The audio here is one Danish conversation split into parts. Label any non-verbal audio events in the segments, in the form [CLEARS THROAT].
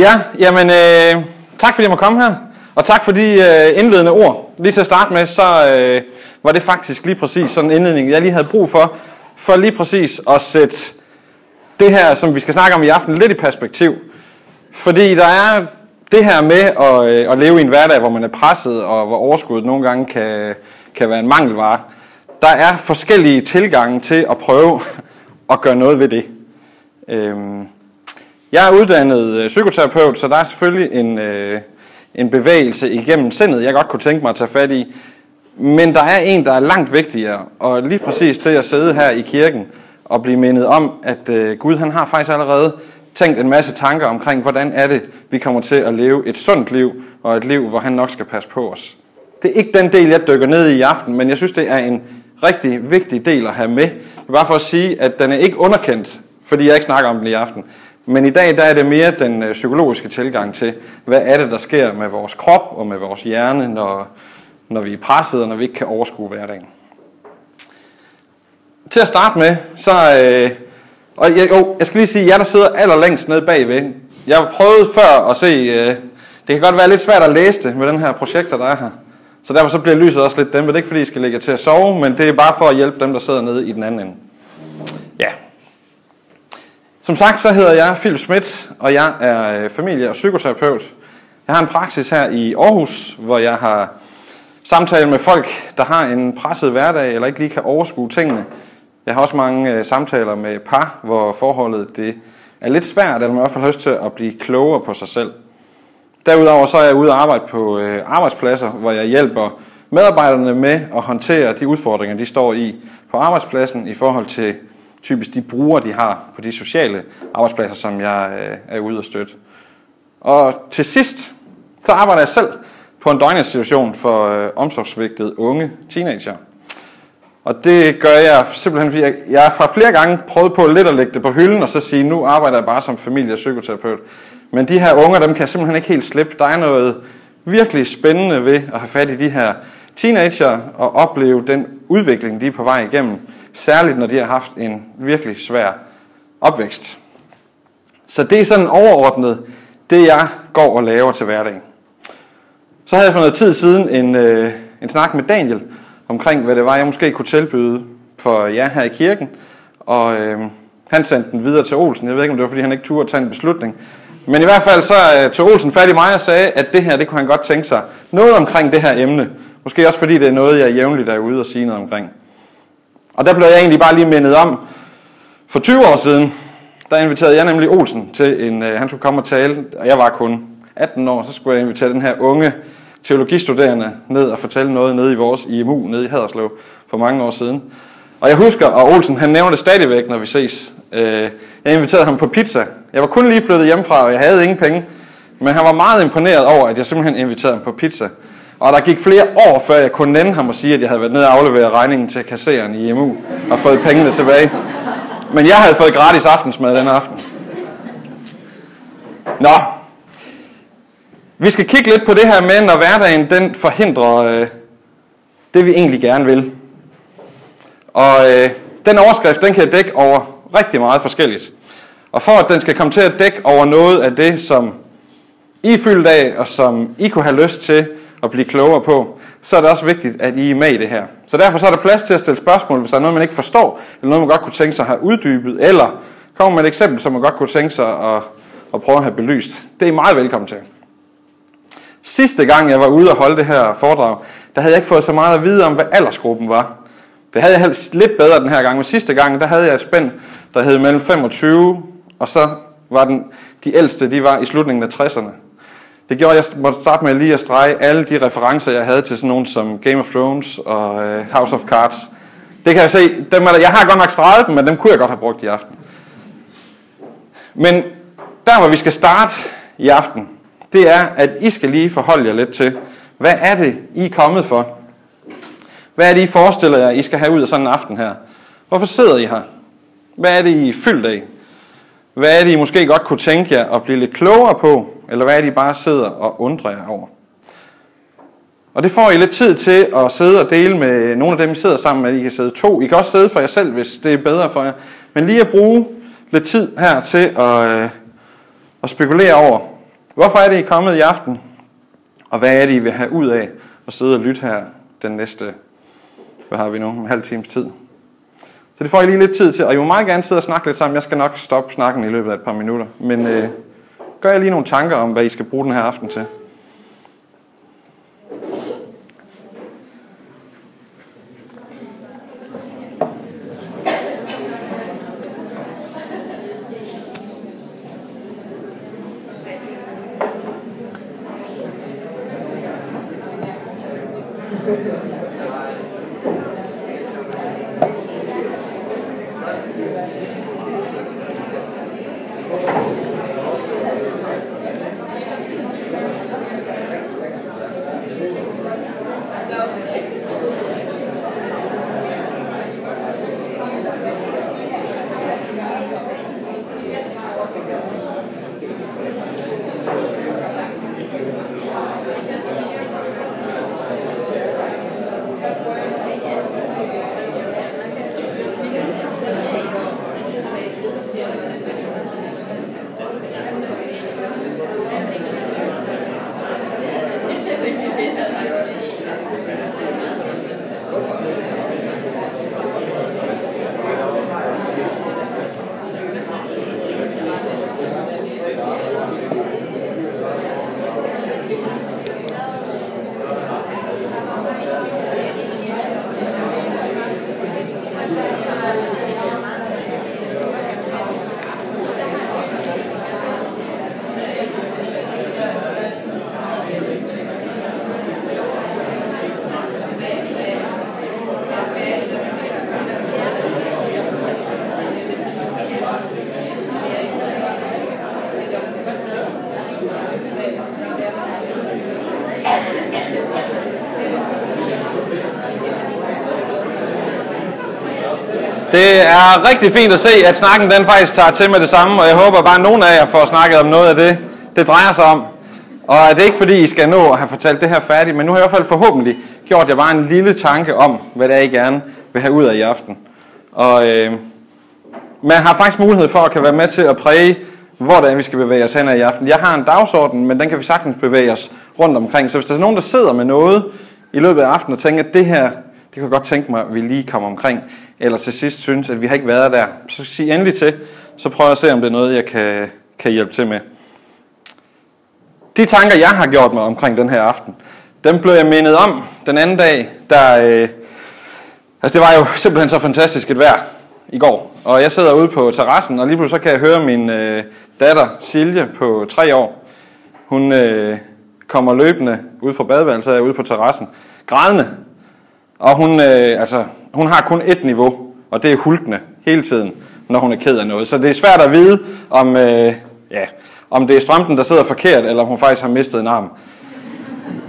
Ja, jamen øh, tak fordi jeg må komme her. Og tak for de øh, indledende ord. Lige til at starte med, så øh, var det faktisk lige præcis sådan en indledning, jeg lige havde brug for, for lige præcis at sætte det her, som vi skal snakke om i aften, lidt i perspektiv. Fordi der er det her med at, øh, at leve i en hverdag, hvor man er presset, og hvor overskuddet nogle gange kan, kan være en mangelvare. Der er forskellige tilgange til at prøve [LAUGHS] at gøre noget ved det. Øhm, jeg er uddannet øh, psykoterapeut, så der er selvfølgelig en, øh, en bevægelse igennem sindet, jeg godt kunne tænke mig at tage fat i. Men der er en, der er langt vigtigere, og lige præcis det at sidde her i kirken og blive mindet om, at øh, Gud han har faktisk allerede tænkt en masse tanker omkring, hvordan er det, vi kommer til at leve et sundt liv, og et liv, hvor han nok skal passe på os. Det er ikke den del, jeg dykker ned i i aften, men jeg synes, det er en rigtig vigtig del at have med. Det er bare for at sige, at den er ikke underkendt, fordi jeg ikke snakker om den i aften. Men i dag der er det mere den øh, psykologiske tilgang til, hvad er det, der sker med vores krop og med vores hjerne, når, når vi er presset og når vi ikke kan overskue hverdagen. Til at starte med, så... Øh, og jeg, jo, jeg skal lige sige, jeg der sidder allerlængst nede bagved, jeg har prøvet før at se, øh, det kan godt være lidt svært at læse det med den her projekter, der er her. Så derfor så bliver lyset også lidt dæmpet. Det er ikke fordi, I skal lægge til at sove, men det er bare for at hjælpe dem, der sidder nede i den anden ende. Ja, som sagt, så hedder jeg Philip Schmidt, og jeg er øh, familie- og psykoterapeut. Jeg har en praksis her i Aarhus, hvor jeg har samtale med folk, der har en presset hverdag, eller ikke lige kan overskue tingene. Jeg har også mange øh, samtaler med par, hvor forholdet det er lidt svært, eller man i hvert fald har lyst til at blive klogere på sig selv. Derudover så er jeg ude og arbejde på øh, arbejdspladser, hvor jeg hjælper medarbejderne med at håndtere de udfordringer, de står i på arbejdspladsen i forhold til typisk de brugere, de har på de sociale arbejdspladser, som jeg øh, er ude og støtte. Og til sidst, så arbejder jeg selv på en døgninstitution for øh, omsorgsvigtede unge teenager. Og det gør jeg simpelthen, fordi jeg, jeg har fra flere gange prøvet på lidt at lægge det på hylden, og så sige, nu arbejder jeg bare som familie- og psykoterapeut. Men de her unger, dem kan jeg simpelthen ikke helt slippe. Der er noget virkelig spændende ved at have fat i de her teenager og opleve den udvikling, de er på vej igennem Særligt når de har haft en virkelig svær opvækst. Så det er sådan overordnet det, jeg går og laver til hverdagen. Så havde jeg for noget tid siden en, øh, en snak med Daniel omkring, hvad det var, jeg måske kunne tilbyde for jer her i kirken. Og øh, han sendte den videre til Olsen. Jeg ved ikke, om det var, fordi han ikke turde tage en beslutning. Men i hvert fald så øh, tog Olsen fat i mig og sagde, at det her, det kunne han godt tænke sig. Noget omkring det her emne. Måske også fordi det er noget, jeg jævnligt er ude og sige noget omkring. Og der blev jeg egentlig bare lige mindet om, for 20 år siden, der inviterede jeg nemlig Olsen til en, øh, han skulle komme og tale, og jeg var kun 18 år, så skulle jeg invitere den her unge teologistuderende ned og fortælle noget nede i vores IMU, nede i Haderslev, for mange år siden. Og jeg husker, og Olsen han nævner det stadigvæk, når vi ses. Øh, jeg inviterede ham på pizza. Jeg var kun lige flyttet hjemmefra, og jeg havde ingen penge. Men han var meget imponeret over, at jeg simpelthen inviterede ham på pizza. Og der gik flere år, før jeg kunne nænde ham og sige, at jeg havde været nede og aflevere regningen til kasseren i EMU og fået pengene tilbage. Men jeg havde fået gratis aftensmad den aften. Nå, vi skal kigge lidt på det her med, når hverdagen den forhindrer øh, det, vi egentlig gerne vil. Og øh, den overskrift, den kan dække over rigtig meget forskelligt. Og for at den skal komme til at dække over noget af det, som I er fyldt af, og som I kunne have lyst til at blive klogere på, så er det også vigtigt, at I er med i det her. Så derfor så er der plads til at stille spørgsmål, hvis der er noget, man ikke forstår, eller noget, man godt kunne tænke sig at have uddybet, eller kommer med et eksempel, som man godt kunne tænke sig at, at prøve at have belyst. Det er I meget velkommen til. Sidste gang, jeg var ude og holde det her foredrag, der havde jeg ikke fået så meget at vide om, hvad aldersgruppen var. Det havde jeg helst lidt bedre den her gang, men sidste gang, der havde jeg et spænd, der hed mellem 25, og så var den, de ældste, de var i slutningen af 60'erne. Det gjorde, at jeg måtte starte med lige at strege alle de referencer, jeg havde til sådan nogen som Game of Thrones og øh, House of Cards. Det kan jeg se, dem er der, jeg har godt nok streget dem, men dem kunne jeg godt have brugt i aften. Men der, hvor vi skal starte i aften, det er, at I skal lige forholde jer lidt til, hvad er det, I er kommet for? Hvad er det, I forestiller jer, I skal have ud af sådan en aften her? Hvorfor sidder I her? Hvad er det, I er fyldt af? Hvad er det, I måske godt kunne tænke jer at blive lidt klogere på? Eller hvad er det, I bare sidder og undrer jer over? Og det får I lidt tid til at sidde og dele med nogle af dem, I sidder sammen med. I kan sidde to. I kan også sidde for jer selv, hvis det er bedre for jer. Men lige at bruge lidt tid her til at, øh, at spekulere over, Hvorfor er det, I er kommet i aften? Og hvad er det, I vil have ud af at sidde og lytte her den næste, hvad har vi nu, en halv times tid? Så det får I lige lidt tid til, og I må meget gerne sidde og snakke lidt sammen. Jeg skal nok stoppe snakken i løbet af et par minutter. Men øh, gør jeg lige nogle tanker om, hvad I skal bruge den her aften til. Det er rigtig fint at se, at snakken den faktisk tager til med det samme, og jeg håber bare, at nogen af jer får snakket om noget af det, det drejer sig om. Og det er ikke fordi, I skal nå at have fortalt det her færdigt, men nu har jeg i hvert fald forhåbentlig gjort jer bare en lille tanke om, hvad det er, I gerne vil have ud af i aften. Og øh, man har faktisk mulighed for at kan være med til at præge, hvordan vi skal bevæge os hen i aften. Jeg har en dagsorden, men den kan vi sagtens bevæge os rundt omkring. Så hvis der er nogen, der sidder med noget i løbet af aftenen og tænker, at det her, det kan jeg godt tænke mig, at vi lige kommer omkring, eller til sidst synes, at vi har ikke været der, så sig endelig til, så prøver jeg at se, om det er noget, jeg kan, kan hjælpe til med. De tanker, jeg har gjort mig omkring den her aften, dem blev jeg mindet om den anden dag, der, øh, altså det var jo [LAUGHS] simpelthen så fantastisk et vejr i går. Og jeg sidder ude på terrassen, og lige pludselig så kan jeg høre min øh, datter Silje på tre år. Hun øh, kommer løbende ud fra badeværelset ude på terrassen, grædende. Og hun, øh, altså, hun har kun et niveau, og det er hulkende hele tiden, når hun er ked af noget. Så det er svært at vide, om, øh, ja, om det er strømpen, der sidder forkert, eller om hun faktisk har mistet en arm.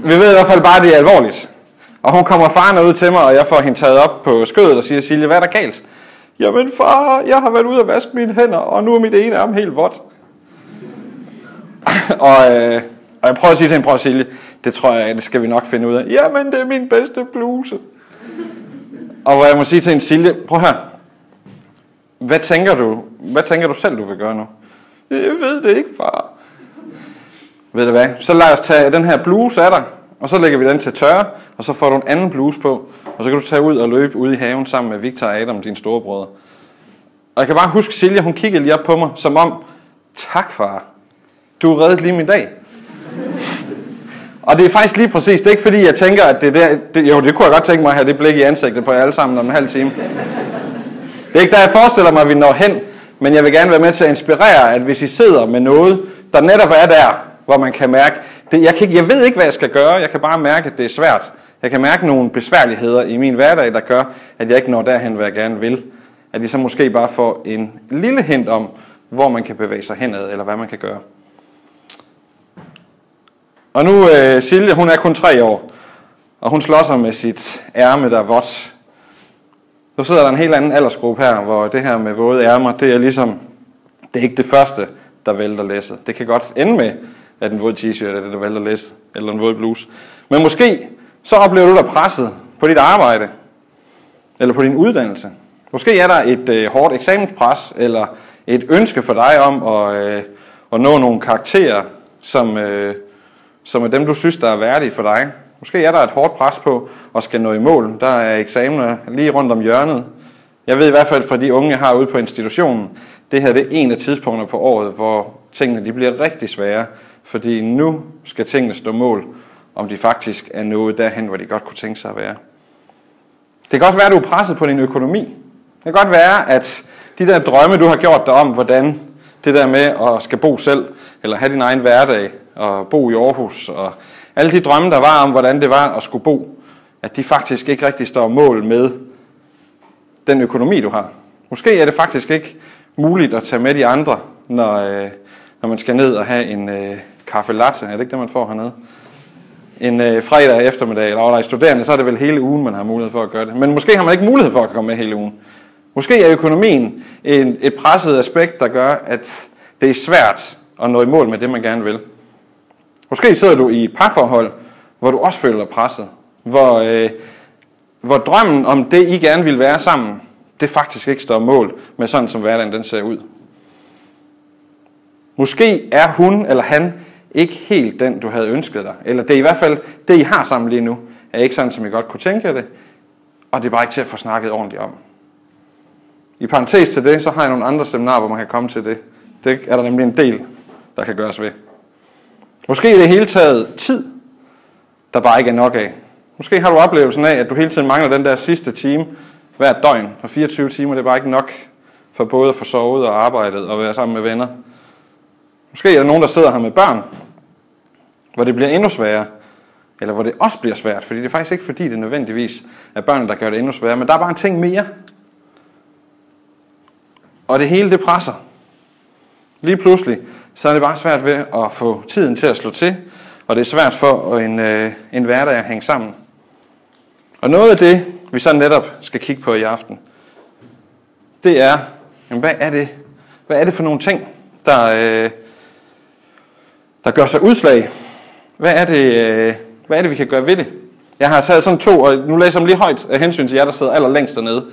Vi ved i hvert fald bare, at det er alvorligt. Og hun kommer farne ud til mig, og jeg får hende taget op på skødet og siger, Silje, hvad er der galt? Jamen far, jeg har været ude og vaske mine hænder, og nu er mit ene arm helt vådt. [LAUGHS] og, øh, og jeg prøver at sige til hende, prøv Silje, det tror jeg, det skal vi nok finde ud af. Jamen, det er min bedste bluse. Og hvor jeg må sige til en Silje, prøv her. Hvad tænker du, hvad tænker du selv, du vil gøre nu? Jeg ved det ikke, far. Ved du hvad? Så lad os tage den her bluse af dig, og så lægger vi den til tørre, og så får du en anden bluse på, og så kan du tage ud og løbe ud i haven sammen med Victor og Adam, din storebrødre. Og jeg kan bare huske, Silje, hun kiggede lige op på mig, som om, tak far, du reddede lige min dag. Og det er faktisk lige præcis, det er ikke fordi, jeg tænker, at det der, det, jo, det kunne jeg godt tænke mig at have det blik i ansigtet på jer alle sammen om en halv time. Det er ikke der, jeg forestiller mig, at vi når hen, men jeg vil gerne være med til at inspirere, at hvis I sidder med noget, der netop er der, hvor man kan mærke, det, jeg, kan ikke, jeg ved ikke, hvad jeg skal gøre, jeg kan bare mærke, at det er svært. Jeg kan mærke nogle besværligheder i min hverdag, der gør, at jeg ikke når derhen, hvad jeg gerne vil. At I så måske bare får en lille hint om, hvor man kan bevæge sig henad, eller hvad man kan gøre. Og nu, uh, Silje, hun er kun tre år, og hun slår sig med sit ærme, der er vådt. Nu sidder der en helt anden aldersgruppe her, hvor det her med våde ærmer, det er ligesom, det er ikke det første, der vælter læsset. Det kan godt ende med, at en våd t-shirt er det, der vælter læsset, eller en våd bluse. Men måske så oplever du dig presset på dit arbejde, eller på din uddannelse. Måske er der et øh, hårdt eksamenspres, eller et ønske for dig om at, øh, at nå nogle karakterer, som, øh, som er dem, du synes, der er værdige for dig. Måske er der et hårdt pres på og skal nå i mål. Der er eksamener lige rundt om hjørnet. Jeg ved i hvert fald fra de unge, jeg har ude på institutionen, det her det er en af tidspunkterne på året, hvor tingene de bliver rigtig svære, fordi nu skal tingene stå mål, om de faktisk er nået derhen, hvor de godt kunne tænke sig at være. Det kan også være, at du er presset på din økonomi. Det kan godt være, at de der drømme, du har gjort dig om, hvordan det der med at skal bo selv, eller have din egen hverdag, og bo i Aarhus, og alle de drømme, der var om, hvordan det var at skulle bo, at de faktisk ikke rigtig står mål med den økonomi, du har. Måske er det faktisk ikke muligt at tage med de andre, når, øh, når man skal ned og have en øh, kaffe latte. Er det ikke det, man får hernede? En øh, fredag eftermiddag, eller når der er studerende, så er det vel hele ugen, man har mulighed for at gøre det. Men måske har man ikke mulighed for at komme med hele ugen. Måske er økonomien en, et presset aspekt, der gør, at det er svært at nå i mål med det, man gerne vil. Måske sidder du i et parforhold, hvor du også føler dig presset. Hvor, øh, hvor drømmen om det, I gerne vil være sammen, det faktisk ikke står mål med sådan, som hverdagen den ser ud. Måske er hun eller han ikke helt den, du havde ønsket dig. Eller det er i hvert fald det, I har sammen lige nu, er ikke sådan, som I godt kunne tænke jer det. Og det er bare ikke til at få snakket ordentligt om. I parentes til det, så har jeg nogle andre seminarer, hvor man kan komme til det. Det er der nemlig en del, der kan gøres ved. Måske i det hele taget tid, der bare ikke er nok af. Måske har du oplevelsen af, at du hele tiden mangler den der sidste time hver døgn, og 24 timer det er bare ikke nok for både at få sovet og arbejdet og være sammen med venner. Måske er der nogen, der sidder her med børn, hvor det bliver endnu sværere, eller hvor det også bliver svært, fordi det er faktisk ikke fordi, det nødvendigvis er børnene, der gør det endnu sværere, men der er bare en ting mere. Og det hele, det presser. Lige pludselig, så er det bare svært ved at få tiden til at slå til, og det er svært for en, øh, en hverdag at hænge sammen. Og noget af det, vi så netop skal kigge på i aften, det er, jamen, hvad er det, hvad er det for nogle ting, der, øh, der gør sig udslag? Hvad er, det, øh, hvad er det, vi kan gøre ved det? Jeg har taget sådan to, og nu læser jeg dem lige højt af hensyn til jer, der sidder allerlængst dernede.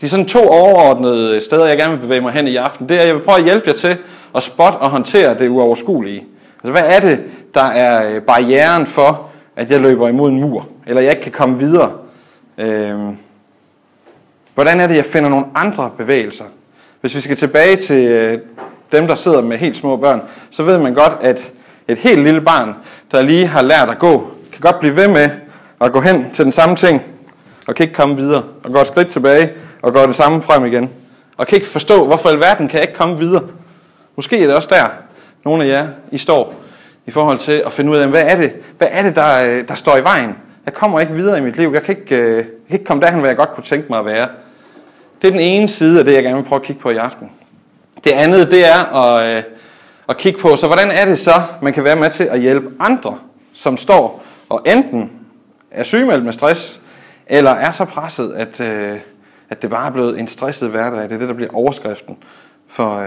De er sådan to overordnede steder, jeg gerne vil bevæge mig hen i aften. Det er, at jeg vil prøve at hjælpe jer til at spotte og håndtere det uoverskuelige. Altså, hvad er det, der er øh, barrieren for, at jeg løber imod en mur, eller jeg ikke kan komme videre? Øhm, hvordan er det, jeg finder nogle andre bevægelser? Hvis vi skal tilbage til øh, dem, der sidder med helt små børn, så ved man godt, at et helt lille barn, der lige har lært at gå, kan godt blive ved med at gå hen til den samme ting, og kan ikke komme videre, og går et skridt tilbage, og går det samme frem igen. Og kan ikke forstå, hvorfor i verden kan jeg ikke komme videre. Måske er det også der, nogle af jer, I står, i forhold til at finde ud af, hvad er det, hvad er det der, øh, der står i vejen? Jeg kommer ikke videre i mit liv. Jeg kan ikke, øh, jeg kan ikke komme derhen, hvor jeg godt kunne tænke mig at være. Det er den ene side af det, jeg gerne vil prøve at kigge på i aften. Det andet, det er at, øh, at kigge på, så hvordan er det så, man kan være med til at hjælpe andre, som står og enten er sygemeldt med stress, eller er så presset, at, at det bare er blevet en stresset hverdag. Det er det, der bliver overskriften for,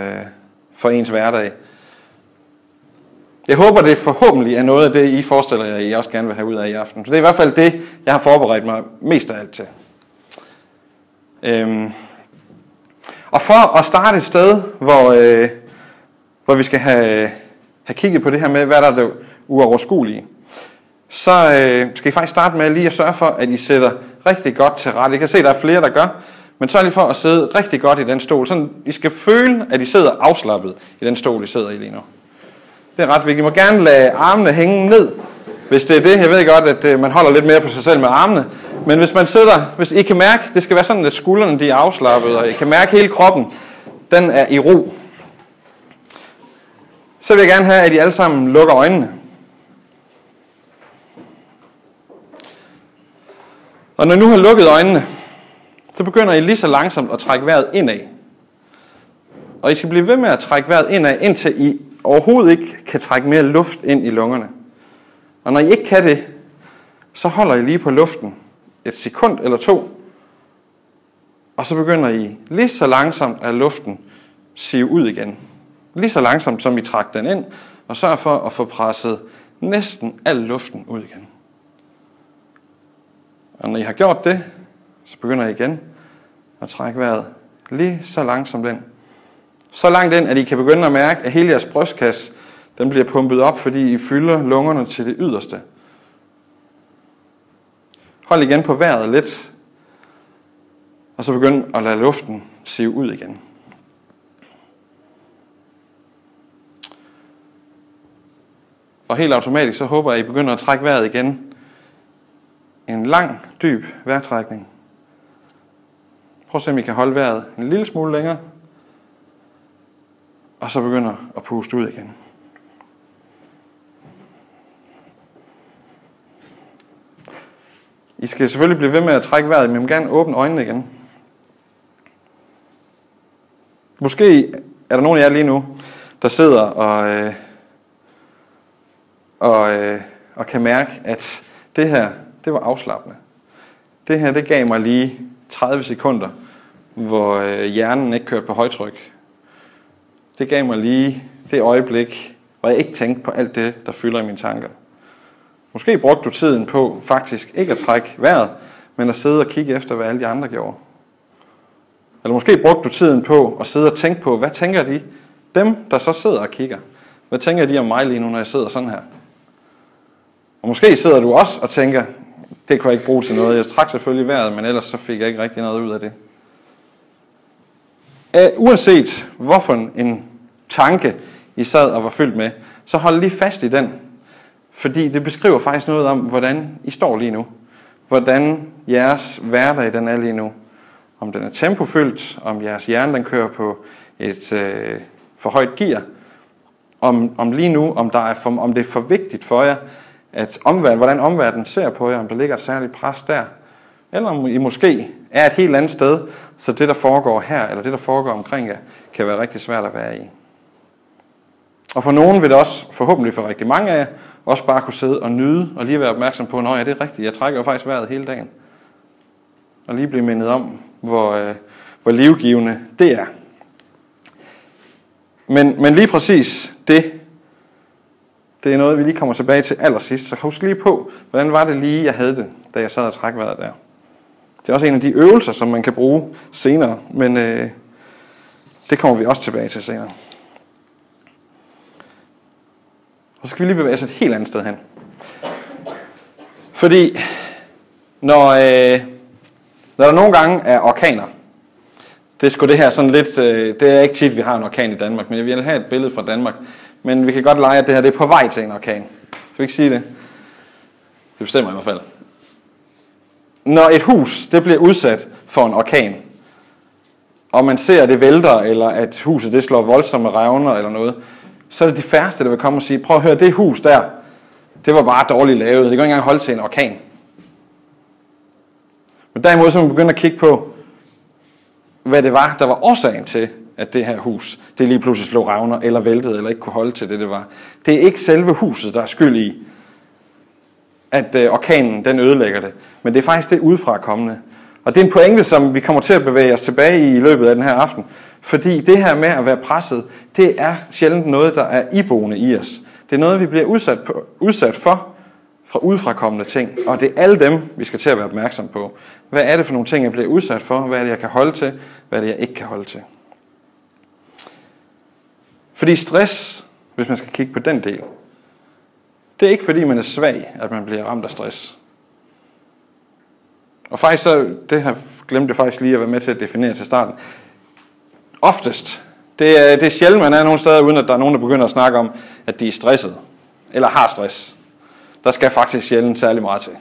for ens hverdag. Jeg håber, det forhåbentlig er noget af det, I forestiller jer, I også gerne vil have ud af i aften. Så det er i hvert fald det, jeg har forberedt mig mest af alt til. Øhm. Og for at starte et sted, hvor, øh, hvor vi skal have, have kigget på det her med, hvad der er det uoverskuelige, så øh, skal I faktisk starte med lige at sørge for, at I sætter rigtig godt til rette. I kan se, at der er flere, der gør, men sørg lige for at sidde rigtig godt i den stol. Så I skal føle, at I sidder afslappet i den stol, I sidder i lige nu. Det er ret vigtigt. I må gerne lade armene hænge ned, hvis det er det. Jeg ved godt, at øh, man holder lidt mere på sig selv med armene. Men hvis man sidder, hvis I kan mærke, det skal være sådan, at skuldrene de er afslappet, og I kan mærke hele kroppen, den er i ro. Så vil jeg gerne have, at I alle sammen lukker øjnene. Og når I nu har lukket øjnene, så begynder I lige så langsomt at trække vejret indad. Og I skal blive ved med at trække vejret indad, indtil I overhovedet ikke kan trække mere luft ind i lungerne. Og når I ikke kan det, så holder I lige på luften et sekund eller to, og så begynder I lige så langsomt at luften sive ud igen. Lige så langsomt som I trækker den ind, og sørg for at få presset næsten al luften ud igen. Og når I har gjort det, så begynder I igen at trække vejret lige så langsomt den. så langt ind, at I kan begynde at mærke, at hele jeres brystkasse, Den bliver pumpet op, fordi I fylder lungerne til det yderste. Hold igen på vejret lidt, og så begynd at lade luften sive ud igen. Og helt automatisk så håber jeg, at I begynder at trække vejret igen. En lang, dyb vejrtrækning. Prøv at se, om I kan holde vejret en lille smule længere. Og så begynder at puste ud igen. I skal selvfølgelig blive ved med at trække vejret, men jeg vil gerne åbne øjnene igen. Måske er der nogen af jer lige nu, der sidder og, øh, og, øh, og kan mærke, at det her, det var afslappende. Det her, det gav mig lige 30 sekunder, hvor øh, hjernen ikke kørte på højtryk. Det gav mig lige det øjeblik, hvor jeg ikke tænkte på alt det, der fylder i mine tanker. Måske brugte du tiden på faktisk ikke at trække vejret, men at sidde og kigge efter, hvad alle de andre gjorde. Eller måske brugte du tiden på at sidde og tænke på, hvad tænker de, dem der så sidder og kigger, hvad tænker de om mig lige nu, når jeg sidder sådan her? Og måske sidder du også og tænker, det kunne jeg ikke bruge til noget. Jeg trak selvfølgelig vejret, men ellers så fik jeg ikke rigtig noget ud af det. Uanset hvorfor en tanke I sad og var fyldt med, så hold lige fast i den. Fordi det beskriver faktisk noget om, hvordan I står lige nu. Hvordan jeres hverdag den er lige nu. Om den er tempofyldt, om jeres hjerne den kører på et øh, for højt gear. Om, om lige nu, om, der er for, om det er for vigtigt for jer, at omverden, hvordan omverdenen ser på jer, om der ligger et særligt pres der. Eller om I måske er et helt andet sted, så det, der foregår her, eller det, der foregår omkring jer, kan være rigtig svært at være i. Og for nogen vil det også, forhåbentlig for rigtig mange af jer, også bare kunne sidde og nyde, og lige være opmærksom på, at ja, det er rigtigt, jeg trækker jo faktisk vejret hele dagen. Og lige blive mindet om, hvor, øh, hvor livgivende det er. Men, men lige præcis det, det er noget, vi lige kommer tilbage til allersidst. Så husk lige på, hvordan var det lige, jeg havde det, da jeg sad og trak vejret der. Det er også en af de øvelser, som man kan bruge senere, men øh, det kommer vi også tilbage til senere. Og så skal vi lige bevæge os et helt andet sted hen. Fordi når, øh, når der nogle gange er orkaner, det er sgu det her sådan lidt, øh, det er ikke tit, vi har en orkan i Danmark, men jeg vil have et billede fra Danmark. Men vi kan godt lege, at det her det er på vej til en orkan. Skal vi ikke sige det? Det bestemmer i hvert fald. Når et hus det bliver udsat for en orkan, og man ser, at det vælter, eller at huset det slår voldsomme revner eller noget, så er det de færreste, der vil komme og sige, prøv at høre, det hus der, det var bare dårligt lavet. Det kan ikke engang holde til en orkan. Men derimod så man begynde at kigge på, hvad det var, der var årsagen til, at det her hus, det lige pludselig slog revner, eller væltede, eller ikke kunne holde til det, det var. Det er ikke selve huset, der er skyld i, at øh, orkanen den ødelægger det. Men det er faktisk det udefra kommende. Og det er en pointe, som vi kommer til at bevæge os tilbage i i løbet af den her aften. Fordi det her med at være presset, det er sjældent noget, der er iboende i os. Det er noget, vi bliver udsat, på, udsat for fra udefrakommende ting. Og det er alle dem, vi skal til at være opmærksom på. Hvad er det for nogle ting, jeg bliver udsat for? Hvad er det, jeg kan holde til? Hvad er det, jeg ikke kan holde til? Fordi stress, hvis man skal kigge på den del, det er ikke fordi, man er svag, at man bliver ramt af stress. Og faktisk så, det har glemte jeg faktisk lige at være med til at definere til starten. Oftest, det er, det er sjældent, man er nogen steder, uden at der er nogen, der begynder at snakke om, at de er stresset, eller har stress. Der skal faktisk sjældent særlig meget til.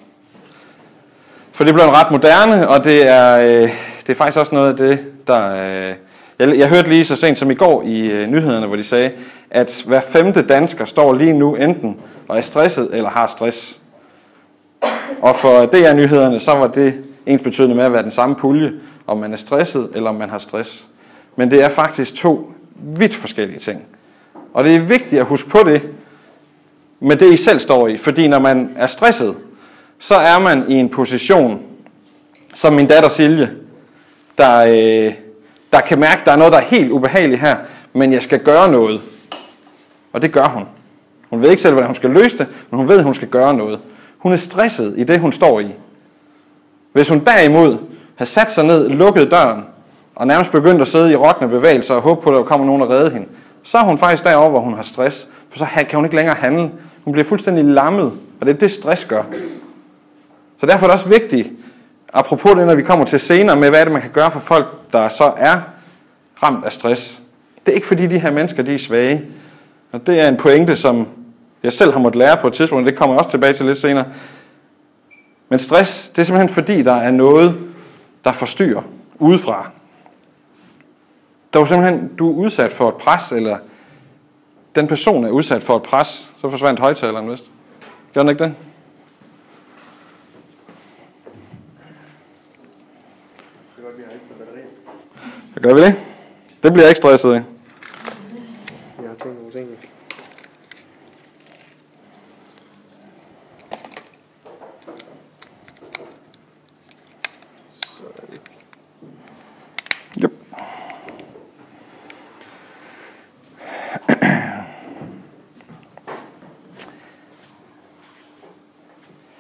For det bliver ret moderne, og det er, øh, det er faktisk også noget af det, der... Øh, jeg, jeg hørte lige så sent som i går i øh, nyhederne, hvor de sagde, at hver femte dansker står lige nu enten og er stresset eller har stress. Og for DR-nyhederne, så var det ens betydende med at være den samme pulje, om man er stresset eller om man har stress. Men det er faktisk to vidt forskellige ting. Og det er vigtigt at huske på det, med det I selv står i. Fordi når man er stresset, så er man i en position, som min datter Silje, der, øh, der kan mærke, at der er noget, der er helt ubehageligt her, men jeg skal gøre noget. Og det gør hun. Hun ved ikke selv, hvordan hun skal løse det, men hun ved, at hun skal gøre noget. Hun er stresset i det, hun står i. Hvis hun derimod har sat sig ned, lukket døren, og nærmest begyndt at sidde i rockende bevægelser og håbe på, at der kommer nogen og redde hende, så er hun faktisk derovre, hvor hun har stress. For så kan hun ikke længere handle. Hun bliver fuldstændig lammet, og det er det, stress gør. Så derfor er det også vigtigt, apropos det, når vi kommer til senere med, hvad er det, man kan gøre for folk, der så er ramt af stress. Det er ikke fordi, de her mennesker de er svage. Og det er en pointe, som jeg selv har måttet lære på et tidspunkt, det kommer jeg også tilbage til lidt senere. Men stress, det er simpelthen fordi, der er noget, der forstyrrer udefra. Der er simpelthen, du er udsat for et pres, eller den person er udsat for et pres, så forsvandt højtaleren vist. Gør den ikke det? Hvad gør vi det? Det bliver jeg ikke stresset af. Jeg har tænkt nogle ting. Yep.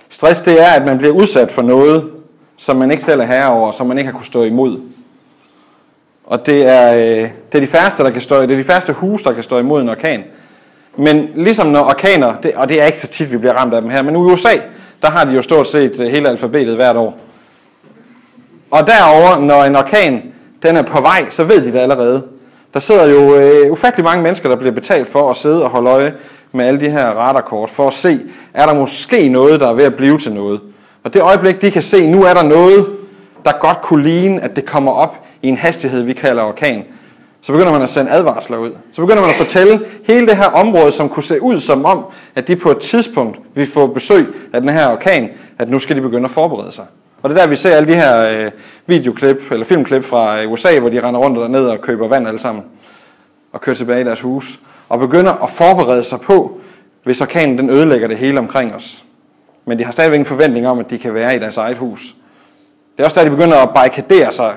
Stress det er, at man bliver udsat for noget, som man ikke selv er herre over, som man ikke har kunne stå imod. Og det er, øh, det er de færreste, der kan stå, det er de færreste huse, der kan stå imod en orkan. Men ligesom når orkaner, det, og det er ikke så tit, vi bliver ramt af dem her, men i USA, der har de jo stort set øh, hele alfabetet hvert år. Og derover, når en orkan den er på vej, så ved de det allerede. Der sidder jo øh, ufattelig mange mennesker, der bliver betalt for at sidde og holde øje med alle de her radarkort, for at se, er der måske noget, der er ved at blive til noget. Og det øjeblik, de kan se, nu er der noget, der godt kunne ligne, at det kommer op i en hastighed, vi kalder orkan, så begynder man at sende advarsler ud. Så begynder man at fortælle hele det her område, som kunne se ud som om, at de på et tidspunkt vil få besøg af den her orkan, at nu skal de begynde at forberede sig. Og det er der, vi ser alle de her øh, videoklip, eller filmklip fra øh, USA, hvor de render rundt og ned og køber vand alle sammen, og kører tilbage i deres hus, og begynder at forberede sig på, hvis orkanen den ødelægger det hele omkring os. Men de har stadigvæk en forventning om, at de kan være i deres eget hus. Det er også der, de begynder at barrikadere sig,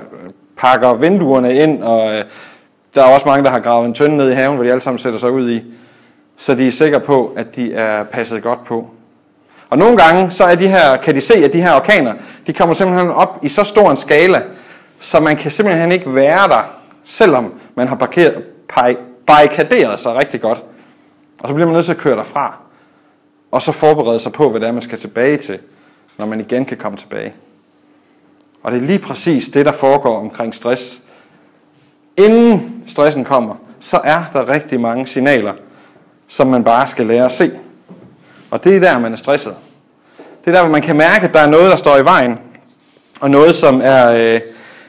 pakker vinduerne ind, og øh, der er også mange, der har gravet en tønde ned i haven, hvor de alle sammen sætter sig ud i, så de er sikre på, at de er passet godt på. Og nogle gange, så er de her, kan de se, at de her orkaner, de kommer simpelthen op i så stor en skala, så man kan simpelthen ikke være der, selvom man har parkeret, barrikaderet sig rigtig godt. Og så bliver man nødt til at køre derfra, og så forberede sig på, hvad det er, man skal tilbage til, når man igen kan komme tilbage. Og det er lige præcis det, der foregår omkring stress. Inden stressen kommer, så er der rigtig mange signaler, som man bare skal lære at se. Og det er der, man er stresset. Det er der, hvor man kan mærke, at der er noget, der står i vejen, og noget, som er, øh,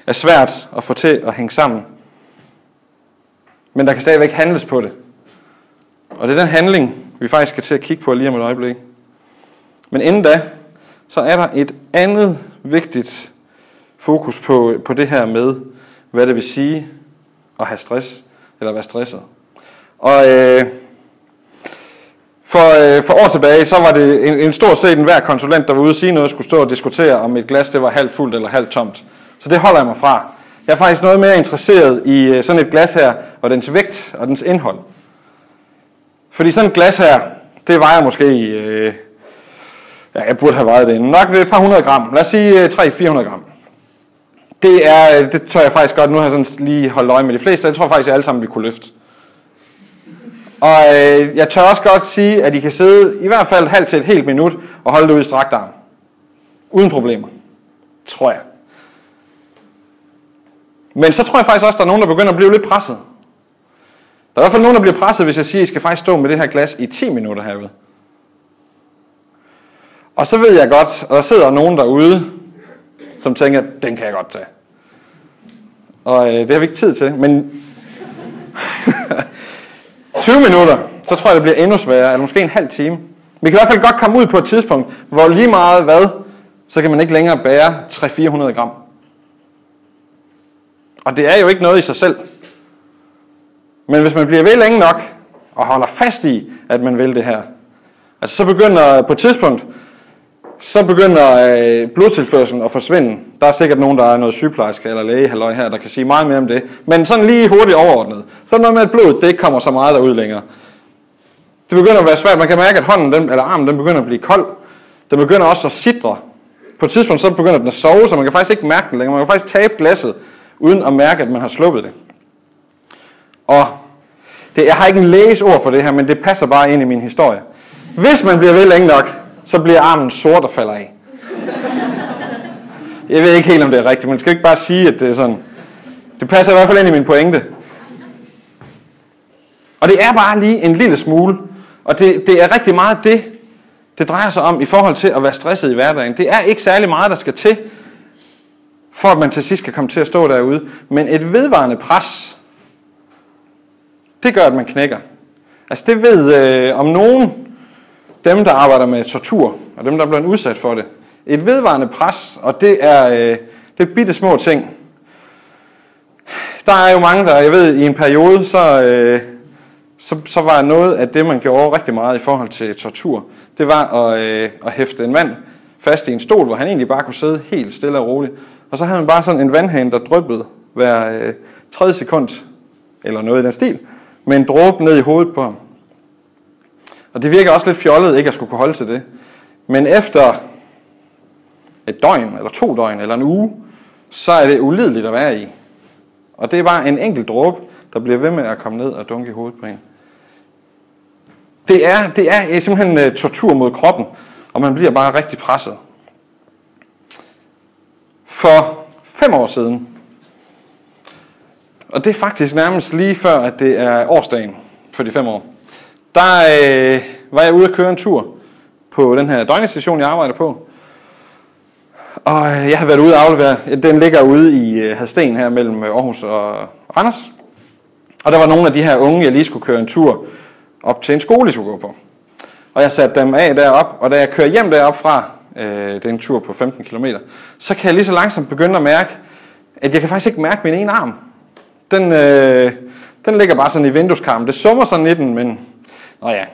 er svært at få til at hænge sammen. Men der kan stadigvæk handles på det. Og det er den handling, vi faktisk skal til at kigge på lige om et øjeblik. Men inden da, så er der et andet vigtigt fokus på, på det her med, hvad det vil sige at have stress, eller være stresset. Og øh, for, øh, for år tilbage, så var det en, en stor set en hver konsulent, der var ude og sige noget, skulle stå og diskutere, om et glas det var halvt fuldt eller halvt tomt. Så det holder jeg mig fra. Jeg er faktisk noget mere interesseret i øh, sådan et glas her, og dens vægt og dens indhold. Fordi sådan et glas her, det vejer måske, øh, ja, jeg burde have vejet det nok ved et par hundrede gram. Lad os sige øh, 300-400 gram. Det er, øh, det tør jeg faktisk godt, nu har jeg sådan lige holdt øje med de fleste, jeg tror faktisk, at alle sammen vi kunne løfte. Og øh, jeg tør også godt sige, at I kan sidde i hvert fald halvt til et helt minut og holde det ud i strakt arm. Uden problemer. Tror jeg. Men så tror jeg faktisk også, at der er nogen, der begynder at blive lidt presset. Der er i hvert fald nogen, der bliver presset, hvis jeg siger, at I skal faktisk stå med det her glas i 10 minutter herude. Og så ved jeg godt, at der sidder nogen derude, som tænker, den kan jeg godt tage. Og øh, det har vi ikke tid til, men [LAUGHS] 20 minutter, så tror jeg, det bliver endnu sværere, eller måske en halv time. Vi kan i hvert fald godt komme ud på et tidspunkt, hvor lige meget hvad, så kan man ikke længere bære 300-400 gram. Og det er jo ikke noget i sig selv. Men hvis man bliver ved længe nok, og holder fast i, at man vil det her, altså så begynder på et tidspunkt, så begynder øh, blodtilførselen at forsvinde. Der er sikkert nogen, der er noget sygeplejerske eller læge her, der kan sige meget mere om det. Men sådan lige hurtigt overordnet. Så er noget med, at blodet det ikke kommer så meget derud længere. Det begynder at være svært. Man kan mærke, at hånden den, eller armen den begynder at blive kold. Den begynder også at sidre. På et tidspunkt så begynder den at sove, så man kan faktisk ikke mærke den længere. Man kan faktisk tabe glasset, uden at mærke, at man har sluppet det. Og det jeg har ikke en lægesord for det her, men det passer bare ind i min historie. Hvis man bliver ved længe nok, så bliver armen sort og falder af. Jeg ved ikke helt, om det er rigtigt, men skal ikke bare sige, at det er sådan. Det passer i hvert fald ind i min pointe. Og det er bare lige en lille smule. Og det, det er rigtig meget det, det drejer sig om i forhold til at være stresset i hverdagen. Det er ikke særlig meget, der skal til, for at man til sidst kan komme til at stå derude. Men et vedvarende pres, det gør, at man knækker. Altså det ved øh, om nogen, dem der arbejder med tortur, og dem der bliver udsat for det. Et vedvarende pres, og det er, øh, det er bitte små ting. Der er jo mange, der, jeg ved, i en periode, så, øh, så, så var noget af det, man gjorde rigtig meget i forhold til tortur, det var at, øh, at hæfte en mand fast i en stol, hvor han egentlig bare kunne sidde helt stille og roligt. Og så havde man bare sådan en vandhane, der dryppede hver øh, tredje sekund, eller noget i den stil, med en dråbe ned i hovedet på ham. Og det virker også lidt fjollet ikke at skulle kunne holde til det. Men efter et døgn, eller to døgn, eller en uge, så er det ulideligt at være i. Og det er bare en enkelt dråbe, der bliver ved med at komme ned og dunke i hovedet på en. Det er, det er simpelthen øh, tortur mod kroppen, og man bliver bare rigtig presset. For fem år siden, og det er faktisk nærmest lige før, at det er årsdagen for de fem år, der øh, var jeg ude at køre en tur på den her døgnestation, jeg arbejder på. Og øh, jeg har været ude og aflevere, den ligger ude i øh, Hadsten her mellem øh, Aarhus og Randers. Og der var nogle af de her unge, jeg lige skulle køre en tur op til en skole, jeg skulle gå på. Og jeg satte dem af derop, og da jeg kører hjem derop fra, øh, det er en tur på 15 km, så kan jeg lige så langsomt begynde at mærke, at jeg kan faktisk ikke mærke min ene arm. Den, øh, den ligger bare sådan i vindueskarmen. Det summer sådan i den, men nå ja.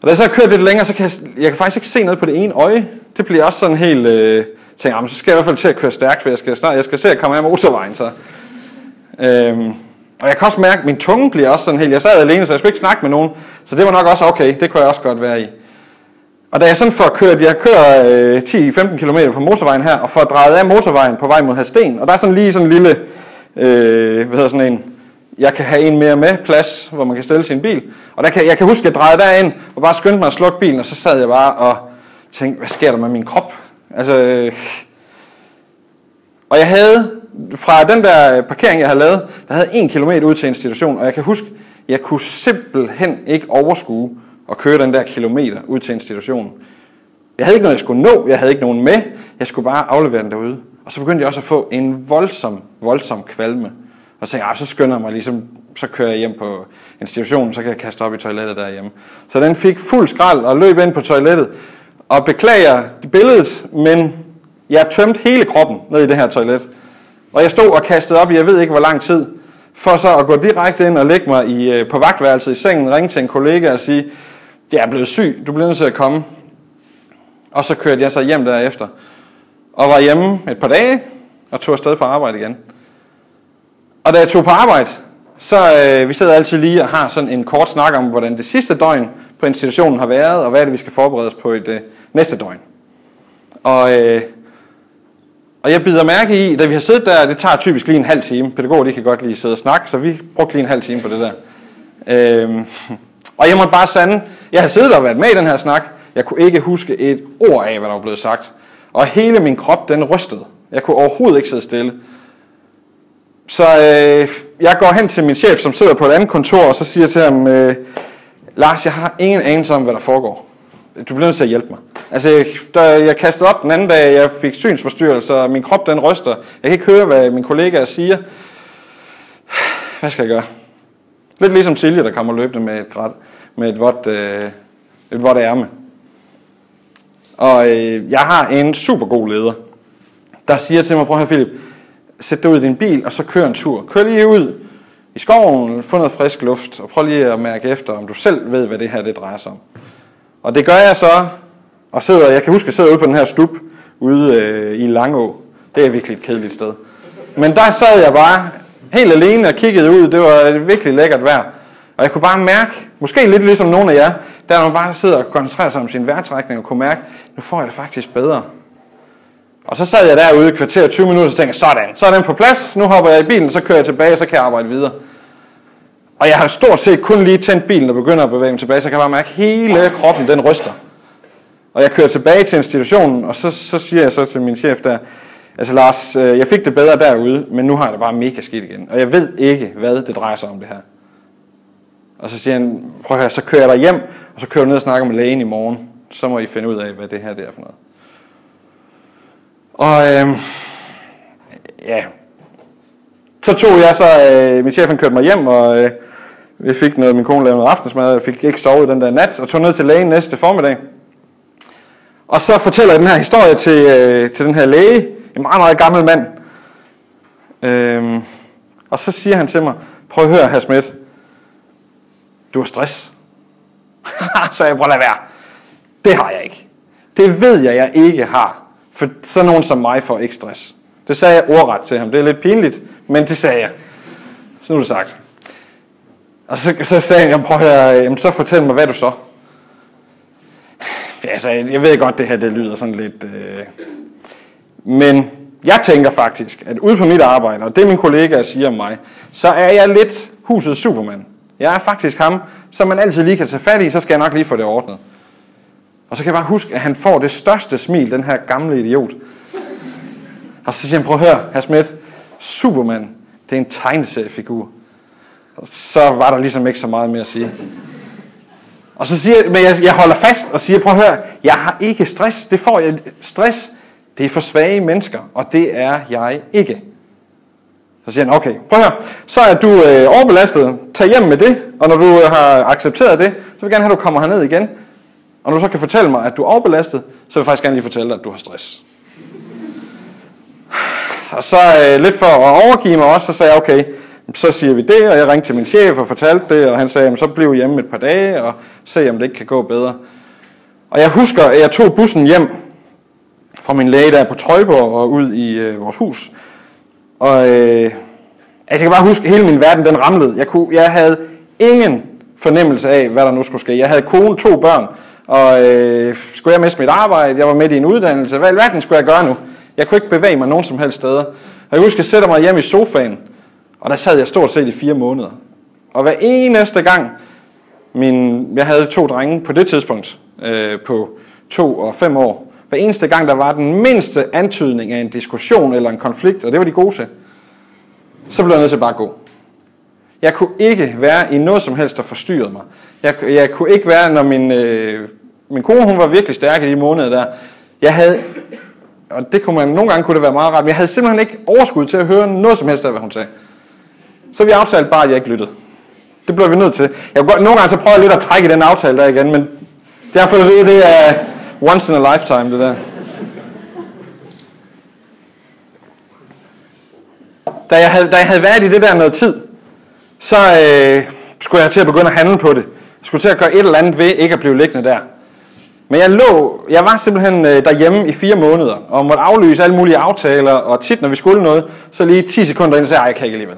Og da jeg så har kørt lidt længere, så kan jeg, jeg kan faktisk ikke se noget på det ene øje. Det bliver også sådan helt, øh, tænker, så skal jeg i hvert fald til at køre stærkt, for jeg skal, snart, jeg skal se at komme af motorvejen. Så. Øhm, og jeg kan også mærke, at min tunge bliver også sådan helt... Jeg sad alene, så jeg skulle ikke snakke med nogen. Så det var nok også okay. Det kunne jeg også godt være i. Og da jeg sådan får kørt... Jeg kører øh, 10-15 km på motorvejen her, og får drejet af motorvejen på vej mod Hasten, Og der er sådan lige sådan en lille... Øh, hvad hedder sådan en... Jeg kan have en mere med plads, hvor man kan stille sin bil. Og der kan, jeg kan huske, at jeg drejede derind, og bare skyndte mig at slukke bilen, og så sad jeg bare og tænkte, hvad sker der med min krop? Altså... Øh, og jeg havde fra den der øh, parkering, jeg havde lavet, der havde en kilometer ud til institution, og jeg kan huske, jeg kunne simpelthen ikke overskue at køre den der kilometer ud til institutionen. Jeg havde ikke noget, jeg skulle nå, jeg havde ikke nogen med, jeg skulle bare aflevere den derude. Og så begyndte jeg også at få en voldsom, voldsom kvalme. Og så tænkte jeg, ah, så skynder jeg mig ligesom, så kører jeg hjem på institutionen, så kan jeg kaste op i toilettet derhjemme. Så den fik fuld skrald og løb ind på toilettet. Og beklager billedet, men jeg tømte hele kroppen ned i det her toilet. Og jeg stod og kastede op i, jeg ved ikke hvor lang tid, for så at gå direkte ind og lægge mig i, øh, på vagtværelset i sengen, ringe til en kollega og sige, jeg er blevet syg, du bliver nødt til at komme. Og så kørte jeg så hjem derefter. Og var hjemme et par dage, og tog afsted på arbejde igen. Og da jeg tog på arbejde, så øh, vi sidder altid lige og har sådan en kort snak om, hvordan det sidste døgn på institutionen har været, og hvad er det, vi skal forberede os på i det næste døgn. Og øh, og jeg bider mærke i, da vi har siddet der, det tager typisk lige en halv time. Pædagoger, de kan godt lige sidde og snakke, så vi brugte lige en halv time på det der. Øh, og jeg måtte bare sande, jeg har siddet og været med i den her snak, jeg kunne ikke huske et ord af, hvad der var blevet sagt. Og hele min krop, den rystede. Jeg kunne overhovedet ikke sidde stille. Så øh, jeg går hen til min chef, som sidder på et andet kontor, og så siger til ham, øh, Lars, jeg har ingen anelse om, hvad der foregår du bliver nødt til at hjælpe mig. Altså, da jeg kastede op den anden dag, jeg fik synsforstyrrelser, min krop den ryster. Jeg kan ikke høre, hvad min kollega siger. Hvad skal jeg gøre? Lidt ligesom Silje, der kommer løbende med et, græt, med et vådt, øh, et vådt ærme. Og øh, jeg har en super god leder, der siger til mig, prøv her Philip, sæt dig ud i din bil, og så kør en tur. Kør lige ud i skoven, få noget frisk luft, og prøv lige at mærke efter, om du selv ved, hvad det her det drejer sig om. Og det gør jeg så, og sidder, jeg kan huske, at jeg sidder ude på den her stup ude øh, i Langå. Det er virkelig et kedeligt sted. Men der sad jeg bare helt alene og kiggede ud. Det var virkelig lækkert vejr. Og jeg kunne bare mærke, måske lidt ligesom nogle af jer, der man bare sidder og koncentrerer sig om sin vejrtrækning og kunne mærke, nu får jeg det faktisk bedre. Og så sad jeg derude i kvarter 20 minutter og tænkte, sådan, så er den på plads, nu hopper jeg i bilen, så kører jeg tilbage, så kan jeg arbejde videre. Og jeg har stort set kun lige tændt bilen og begynder at bevæge mig tilbage, så jeg kan bare mærke, at hele kroppen den ryster. Og jeg kører tilbage til institutionen, og så, så siger jeg så til min chef der, altså Lars, øh, jeg fik det bedre derude, men nu har jeg det bare mega skidt igen. Og jeg ved ikke, hvad det drejer sig om det her. Og så siger han, prøv at høre, så kører jeg dig hjem, og så kører du ned og snakker med lægen i morgen. Så må I finde ud af, hvad det her det er for noget. Og øh, ja, så tog jeg så, øh, min chef han kørte mig hjem, og øh, vi fik noget, min kone lavede noget aftensmad, jeg fik ikke sovet den der nat, og tog ned til lægen næste formiddag. Og så fortæller jeg den her historie til, øh, til den her læge, en meget, meget gammel mand. Øh, og så siger han til mig, prøv at høre, herr Schmidt, du har stress. [LAUGHS] så jeg, prøv at lade være. Det har jeg ikke. Det ved jeg, jeg ikke har. For sådan nogen som mig får ikke stress. Det sagde jeg ordret til ham. Det er lidt pinligt, men det sagde jeg. Så nu er det sagt. Og så, så sagde han, prøv at jamen, så fortæl mig, hvad du så. Ja, altså, jeg ved godt, det her det lyder sådan lidt... Øh... Men jeg tænker faktisk, at ude på mit arbejde, og det min kollegaer siger om mig, så er jeg lidt husets supermand. Jeg er faktisk ham, som man altid lige kan tage fat i, så skal jeg nok lige få det ordnet. Og så kan jeg bare huske, at han får det største smil, den her gamle idiot. Og så siger han, prøv at høre, herr Schmidt, Superman, det er en tegneseriefigur. Og så var der ligesom ikke så meget mere at sige. Og så siger men jeg, jeg holder fast og siger, prøv at høre, jeg har ikke stress. Det får jeg. Stress, det er for svage mennesker, og det er jeg ikke. Så siger han, okay, prøv at høre, så er du øh, overbelastet, tag hjem med det, og når du øh, har accepteret det, så vil jeg gerne have, at du kommer herned igen. Og når du så kan fortælle mig, at du er overbelastet, så vil jeg faktisk gerne lige fortælle dig, at du har stress. Og så øh, lidt for at overgive mig også, så sagde jeg, okay, så siger vi det, og jeg ringte til min chef og fortalte det, og han sagde, så bliv hjemme et par dage, og se om det ikke kan gå bedre. Og jeg husker, at jeg tog bussen hjem fra min læge der på Trøjborg og ud i øh, vores hus. Og øh, altså, jeg kan bare huske, at hele min verden den ramlede. Jeg, kunne, jeg havde ingen fornemmelse af, hvad der nu skulle ske. Jeg havde kone, to børn, og øh, skulle jeg miste mit arbejde, jeg var midt i en uddannelse. Hvad i alverden skulle jeg gøre nu? Jeg kunne ikke bevæge mig nogen som helst steder. Og jeg husker, jeg sætter mig hjem i sofaen, og der sad jeg stort set i fire måneder. Og hver eneste gang, min, jeg havde to drenge på det tidspunkt, øh, på to og fem år, hver eneste gang, der var den mindste antydning af en diskussion eller en konflikt, og det var de gode til, så blev jeg nødt til bare at gå. Jeg kunne ikke være i noget som helst, der forstyrrede mig. Jeg, jeg kunne ikke være, når min, øh, min kone hun var virkelig stærk i de måneder der. Jeg havde, og det kunne man, nogle gange kunne det være meget rart, men jeg havde simpelthen ikke overskud til at høre noget som helst af, hvad hun sagde. Så vi aftalte bare, at jeg ikke lyttede. Det blev vi nødt til. Jeg godt, nogle gange så prøver jeg lidt at trække den aftale der igen, men derfor det, det er once in a lifetime, det der. Da jeg havde, da jeg havde været i det der noget tid, så øh, skulle jeg til at begynde at handle på det. Jeg skulle til at gøre et eller andet ved ikke at blive liggende der. Men jeg lå, jeg var simpelthen øh, derhjemme i fire måneder, og måtte aflyse alle mulige aftaler, og tit når vi skulle noget, så lige 10 sekunder ind, så jeg, jeg kan ikke alligevel.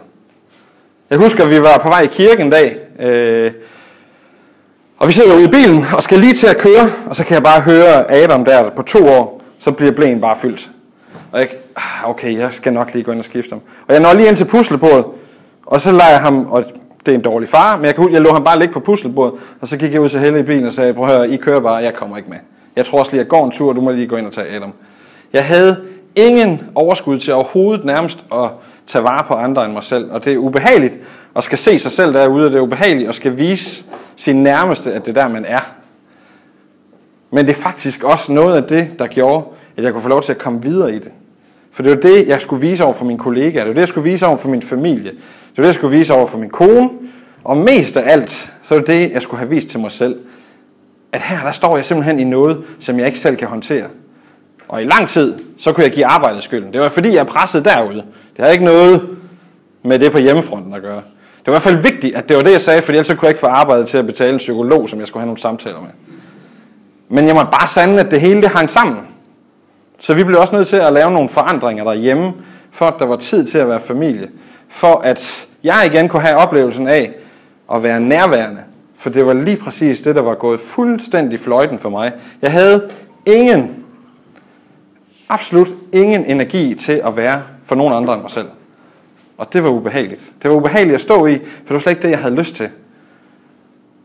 Jeg husker, at vi var på vej i kirken en dag, øh, og vi sidder ude i bilen og skal lige til at køre, og så kan jeg bare høre Adam der på to år, så bliver blæen bare fyldt. Og jeg, ah, okay, jeg skal nok lige gå ind og skifte ham. Og jeg når lige ind til puslebordet, og så lader jeg ham, og det er en dårlig far, men jeg, kan, jeg lå ham bare ligge på puslebordet, og så gik jeg ud til Helle i bilen og sagde, prøv at høre, I kører bare, jeg kommer ikke med. Jeg tror også lige, at jeg går en tur, du må lige gå ind og tage Adam. Jeg havde ingen overskud til overhovedet nærmest at tage vare på andre end mig selv. Og det er ubehageligt at skal se sig selv derude, og det er ubehageligt at skal vise sin nærmeste, at det er der, man er. Men det er faktisk også noget af det, der gjorde, at jeg kunne få lov til at komme videre i det. For det var det, jeg skulle vise over for mine kollegaer. Det var det, jeg skulle vise over for min familie. Det var det, jeg skulle vise over for min kone. Og mest af alt, så var det det, jeg skulle have vist til mig selv. At her, der står jeg simpelthen i noget, som jeg ikke selv kan håndtere. Og i lang tid, så kunne jeg give arbejdet skylden. Det var fordi, jeg pressede presset derude. Det har ikke noget med det på hjemmefronten at gøre. Det var i hvert fald vigtigt, at det var det, jeg sagde, for ellers kunne jeg ikke få arbejdet til at betale en psykolog, som jeg skulle have nogle samtaler med. Men jeg måtte bare sande, at det hele det hang sammen. Så vi blev også nødt til at lave nogle forandringer derhjemme, for at der var tid til at være familie. For at jeg igen kunne have oplevelsen af at være nærværende. For det var lige præcis det, der var gået fuldstændig fløjten for mig. Jeg havde ingen, absolut ingen energi til at være for nogen andre end mig selv. Og det var ubehageligt. Det var ubehageligt at stå i, for det var slet ikke det, jeg havde lyst til.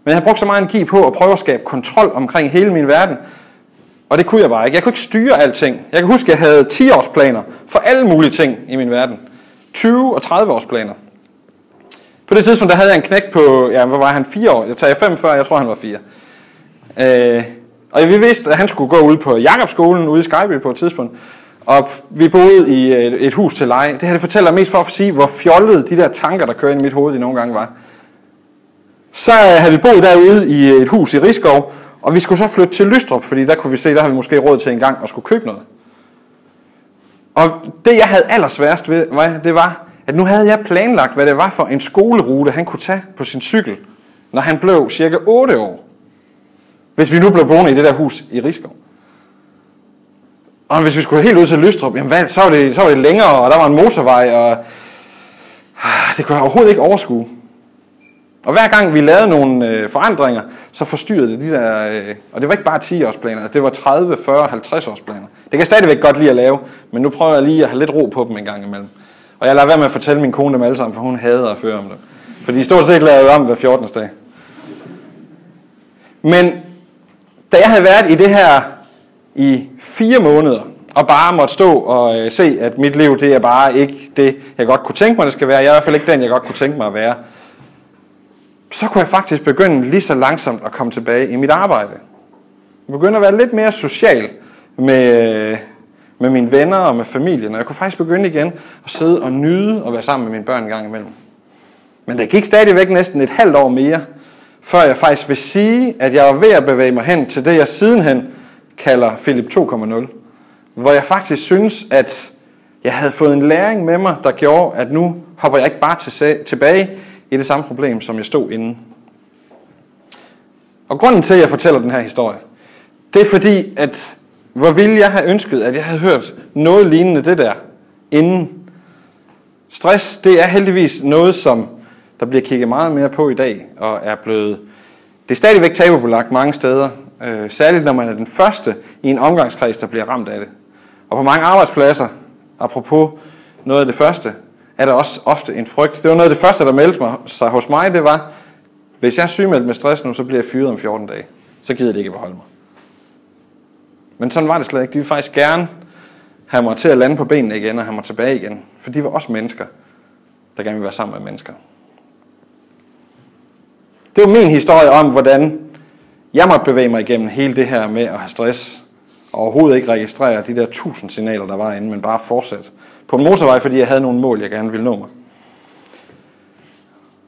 Men jeg havde brugt så meget energi på at prøve at skabe kontrol omkring hele min verden. Og det kunne jeg bare ikke. Jeg kunne ikke styre alting. Jeg kan huske, at jeg havde 10-årsplaner for alle mulige ting i min verden. 20 og 30 års planer. På det tidspunkt, der havde jeg en knæk på, ja, hvad var han, 4 år? Jeg tager 5 før, jeg tror, han var 4. Øh, og vi vidste, at han skulle gå ud på Jakobskolen ude i Skyby på et tidspunkt. Og vi boede i et, et hus til leje. Det her det fortæller mest for at sige, hvor fjollede de der tanker, der kører ind i mit hoved, de nogle gange var. Så øh, havde vi boet derude i et hus i Rigskov, og vi skulle så flytte til Lystrup, fordi der kunne vi se, der havde vi måske råd til en gang at skulle købe noget. Og det, jeg havde allersværest ved, det var, at nu havde jeg planlagt, hvad det var for en skolerute, han kunne tage på sin cykel, når han blev cirka 8 år. Hvis vi nu blev boende i det der hus i Rigskov. Og hvis vi skulle helt ud til Lystrup, jamen hvad, så, var det, så var det længere, og der var en motorvej, og ah, det kunne jeg overhovedet ikke overskue. Og hver gang vi lavede nogle øh, forandringer, så forstyrrede det de der, øh, og det var ikke bare 10 års planer, det var 30, 40, 50 års planer. Det kan jeg stadigvæk godt lide at lave, men nu prøver jeg lige at have lidt ro på dem en gang imellem. Og jeg lader være med at fortælle min kone dem alle sammen, for hun hader at høre om det. For de stort set jeg om hver 14. dag. Men da jeg havde været i det her i fire måneder, og bare måtte stå og øh, se, at mit liv, det er bare ikke det, jeg godt kunne tænke mig, det skal være. Jeg er i hvert fald ikke den, jeg godt kunne tænke mig at være. Så kunne jeg faktisk begynde lige så langsomt at komme tilbage i mit arbejde. Jeg begyndte at være lidt mere social med, øh, med mine venner og med familien, og jeg kunne faktisk begynde igen at sidde og nyde og være sammen med mine børn en gang imellem. Men det gik stadigvæk næsten et halvt år mere, før jeg faktisk vil sige, at jeg var ved at bevæge mig hen til det, jeg sidenhen kalder Philip 2.0. Hvor jeg faktisk synes, at jeg havde fået en læring med mig, der gjorde, at nu hopper jeg ikke bare til, tilbage i det samme problem, som jeg stod inden. Og grunden til, at jeg fortæller den her historie, det er fordi, at hvor ville jeg have ønsket, at jeg havde hørt noget lignende det der inden. Stress, det er heldigvis noget, som der bliver kigget meget mere på i dag, og er blevet, det er stadigvæk tabubelagt mange steder, øh, særligt når man er den første i en omgangskreds, der bliver ramt af det. Og på mange arbejdspladser, apropos noget af det første, er der også ofte en frygt. Det var noget af det første, der meldte mig, sig hos mig, det var, hvis jeg er sygemeldt med stress nu, så bliver jeg fyret om 14 dage. Så gider det ikke beholde mig. Men sådan var det slet ikke. De ville faktisk gerne have mig til at lande på benene igen og have mig tilbage igen. For de var også mennesker, der gerne ville være sammen med mennesker. Det var min historie om, hvordan jeg måtte bevæge mig igennem hele det her med at have stress, og overhovedet ikke registrere de der tusind signaler, der var inde, men bare fortsætte på en motorvej, fordi jeg havde nogle mål, jeg gerne ville nå mig.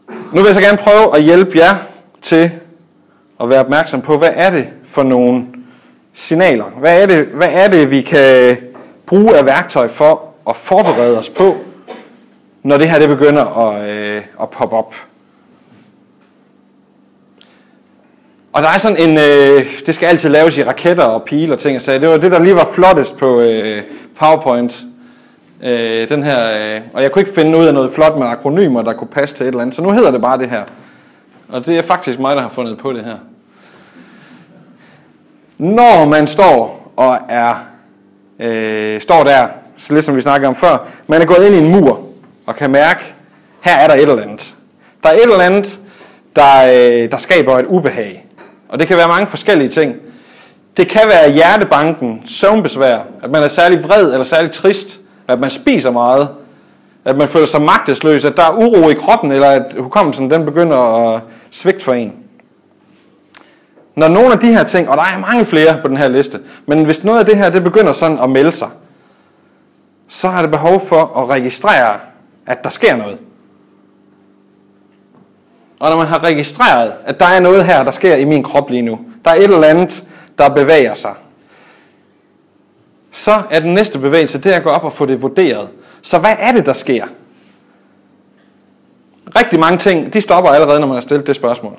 Nu vil jeg så gerne prøve at hjælpe jer til at være opmærksom på, hvad er det for nogle signaler? Hvad er det, hvad er det vi kan bruge af værktøj for at forberede os på, når det her det begynder at, øh, at poppe op? Og der er sådan en, øh, det skal altid laves i raketter og pile og ting og sager. Det var det, der lige var flottest på øh, PowerPoint. Øh, den her, øh, og jeg kunne ikke finde ud af noget flot med akronymer, der kunne passe til et eller andet. Så nu hedder det bare det her. Og det er faktisk mig, der har fundet på det her. Når man står og er øh, står der, så lidt som vi snakkede om før, man er gået ind i en mur og kan mærke, her er der et eller andet. Der er et eller andet, der, øh, der skaber et ubehag. Og det kan være mange forskellige ting. Det kan være hjertebanken, søvnbesvær, at man er særlig vred eller særlig trist, at man spiser meget, at man føler sig magtesløs, at der er uro i kroppen, eller at hukommelsen den begynder at svigte for en. Når nogle af de her ting, og der er mange flere på den her liste, men hvis noget af det her det begynder sådan at melde sig, så har det behov for at registrere, at der sker noget. Og når man har registreret, at der er noget her, der sker i min krop lige nu, der er et eller andet, der bevæger sig, så er den næste bevægelse, det er at gå op og få det vurderet. Så hvad er det, der sker? Rigtig mange ting, de stopper allerede, når man har stillet det spørgsmål.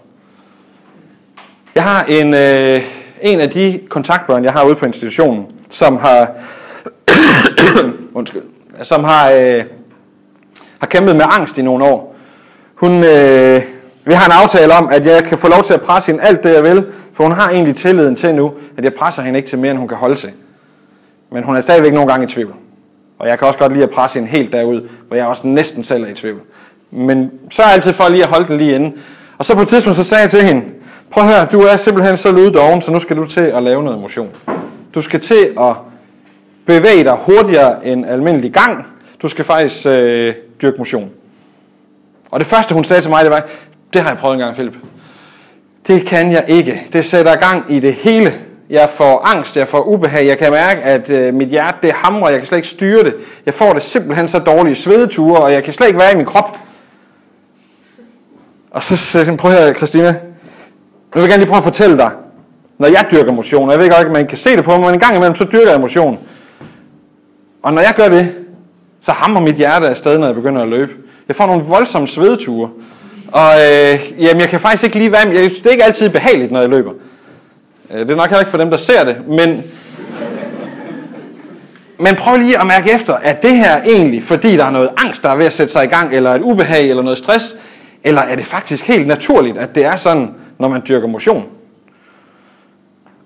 Jeg har en, øh, en af de kontaktbørn, jeg har ude på institutionen, som har, [COUGHS] undskyld, som har, øh, har kæmpet med angst i nogle år. Hun, øh, vi har en aftale om, at jeg kan få lov til at presse hende alt det, jeg vil, for hun har egentlig tilliden til nu, at jeg presser hende ikke til mere, end hun kan holde til. Men hun er stadigvæk nogle gange i tvivl. Og jeg kan også godt lide at presse en helt derud, hvor jeg også næsten selv er i tvivl. Men så er jeg altid for lige at holde den lige inde. Og så på et tidspunkt, så sagde jeg til hende, prøv at høre, du er simpelthen så lyddoven, så nu skal du til at lave noget motion. Du skal til at bevæge dig hurtigere end almindelig gang. Du skal faktisk øh, dyrke motion. Og det første, hun sagde til mig, det var, det har jeg prøvet en gang, Philip. Det kan jeg ikke. Det sætter gang i det hele. Jeg får angst, jeg får ubehag, jeg kan mærke, at øh, mit hjerte det hamrer, jeg kan slet ikke styre det. Jeg får det simpelthen så dårlige svedeture, og jeg kan slet ikke være i min krop. Og så sagde jeg, prøv her, Christina, nu vil jeg gerne lige prøve at fortælle dig, når jeg dyrker motion, og jeg ved godt ikke, man kan se det på mig, men en gang imellem, så dyrker jeg motion. Og når jeg gør det, så hammer mit hjerte afsted, når jeg begynder at løbe. Jeg får nogle voldsomme svedeture. Og øh, jamen, jeg kan faktisk ikke lige være med. Det er ikke altid behageligt, når jeg løber. Øh, det er nok heller ikke for dem, der ser det. Men, men prøv lige at mærke efter, at det her egentlig, fordi der er noget angst, der er ved at sætte sig i gang, eller et ubehag, eller noget stress, eller er det faktisk helt naturligt, at det er sådan, når man dyrker motion?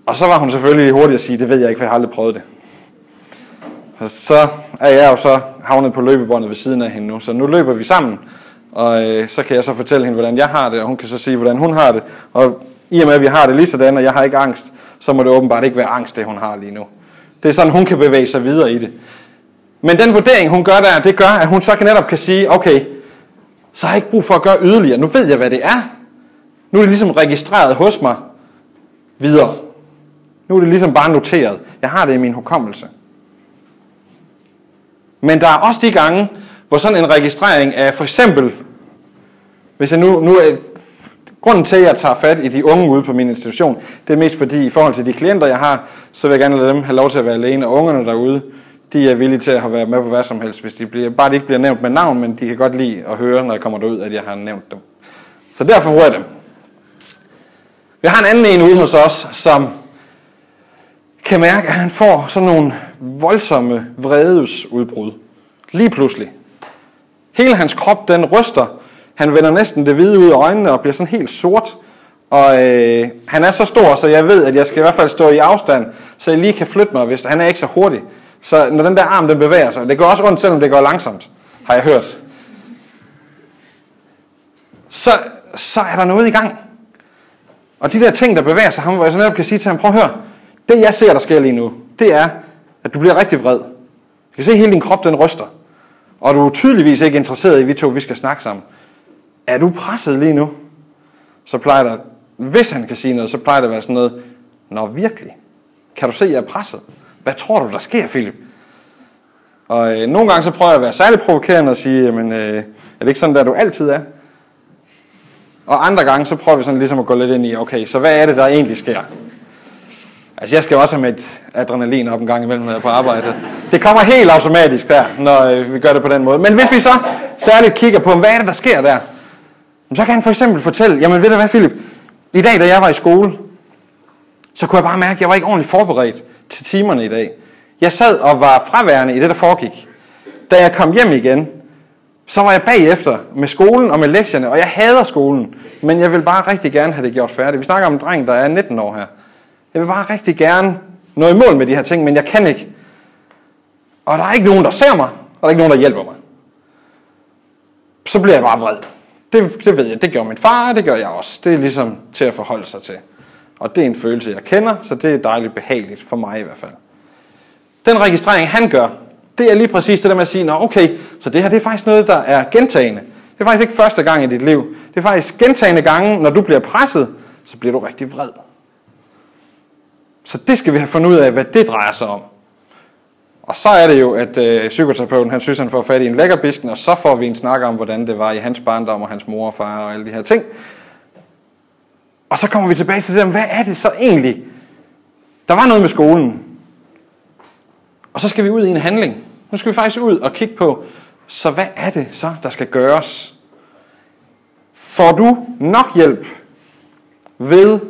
Og så var hun selvfølgelig hurtig at sige, det ved jeg ikke, for jeg har aldrig prøvet det. Og så er jeg jo så havnet på løbebåndet ved siden af hende nu, så nu løber vi sammen, og øh, så kan jeg så fortælle hende, hvordan jeg har det, og hun kan så sige, hvordan hun har det. Og i og med, at vi har det lige sådan, og jeg har ikke angst, så må det åbenbart ikke være angst, det hun har lige nu. Det er sådan, hun kan bevæge sig videre i det. Men den vurdering, hun gør der, det gør, at hun så kan netop kan sige, okay, så har jeg ikke brug for at gøre yderligere. Nu ved jeg, hvad det er. Nu er det ligesom registreret hos mig videre. Nu er det ligesom bare noteret. Jeg har det i min hukommelse. Men der er også de gange, hvor sådan en registrering af for eksempel, hvis jeg nu, nu er, grunden til, at jeg tager fat i de unge ude på min institution, det er mest fordi, i forhold til de klienter, jeg har, så vil jeg gerne lade dem have lov til at være alene. Og ungerne derude, de er villige til at have været med på hvad som helst, hvis de bliver, bare de ikke bliver nævnt med navn, men de kan godt lide at høre, når jeg kommer derud, at jeg har nævnt dem. Så derfor bruger jeg dem. Vi har en anden en ude hos os, som kan mærke, at han får sådan nogle voldsomme vredesudbrud. Lige pludselig. Hele hans krop, den ryster. Han vender næsten det hvide ud af øjnene og bliver sådan helt sort. Og øh, han er så stor, så jeg ved, at jeg skal i hvert fald stå i afstand, så jeg lige kan flytte mig, hvis han er ikke så hurtig. Så når den der arm, den bevæger sig, det går også ondt, selvom det går langsomt, har jeg hørt. Så, så er der noget i gang. Og de der ting, der bevæger sig, ham, hvor jeg så netop kan sige til ham, prøv at høre, det jeg ser, der sker lige nu, det er, at du bliver rigtig vred. Jeg kan se, at hele din krop, den ryster. Og du er tydeligvis ikke interesseret i, at vi to vi skal snakke sammen. Er du presset lige nu? Så plejer der, hvis han kan sige noget, så plejer det at være sådan noget, Nå virkelig, kan du se, jeg er presset? Hvad tror du, der sker, Philip? Og øh, nogle gange så prøver jeg at være særligt provokerende og sige, jamen, øh, er det ikke sådan, der du altid er? Og andre gange, så prøver vi sådan ligesom at gå lidt ind i, okay, så hvad er det, der egentlig sker? Altså, jeg skal jo også have med et adrenalin op en gang imellem, når jeg er på arbejde. Det kommer helt automatisk der, når øh, vi gør det på den måde. Men hvis vi så særligt kigger på, hvad er det, der sker der? Så kan han for eksempel fortælle, jamen ved du hvad, Philip? I dag, da jeg var i skole, så kunne jeg bare mærke, at jeg var ikke ordentligt forberedt til timerne i dag. Jeg sad og var fraværende i det, der foregik. Da jeg kom hjem igen, så var jeg bagefter med skolen og med lektierne, og jeg hader skolen, men jeg vil bare rigtig gerne have det gjort færdigt. Vi snakker om en dreng, der er 19 år her. Jeg vil bare rigtig gerne nå i mål med de her ting, men jeg kan ikke. Og der er ikke nogen, der ser mig, og der er ikke nogen, der hjælper mig. Så bliver jeg bare vred. Det, det ved jeg, det gjorde min far, og det gør jeg også. Det er ligesom til at forholde sig til. Og det er en følelse, jeg kender, så det er dejligt behageligt for mig i hvert fald. Den registrering, han gør, det er lige præcis det der med at sige, Nå, okay, så det her det er faktisk noget, der er gentagende. Det er faktisk ikke første gang i dit liv. Det er faktisk gentagende gange, når du bliver presset, så bliver du rigtig vred. Så det skal vi have fundet ud af, hvad det drejer sig om. Og så er det jo, at øh, psykoterapeuten, han synes, han får fat i en lækker bisken, og så får vi en snak om, hvordan det var i hans barndom og hans mor og far og alle de her ting. Og så kommer vi tilbage til det, hvad er det så egentlig? Der var noget med skolen. Og så skal vi ud i en handling. Nu skal vi faktisk ud og kigge på, så hvad er det så, der skal gøres? Får du nok hjælp ved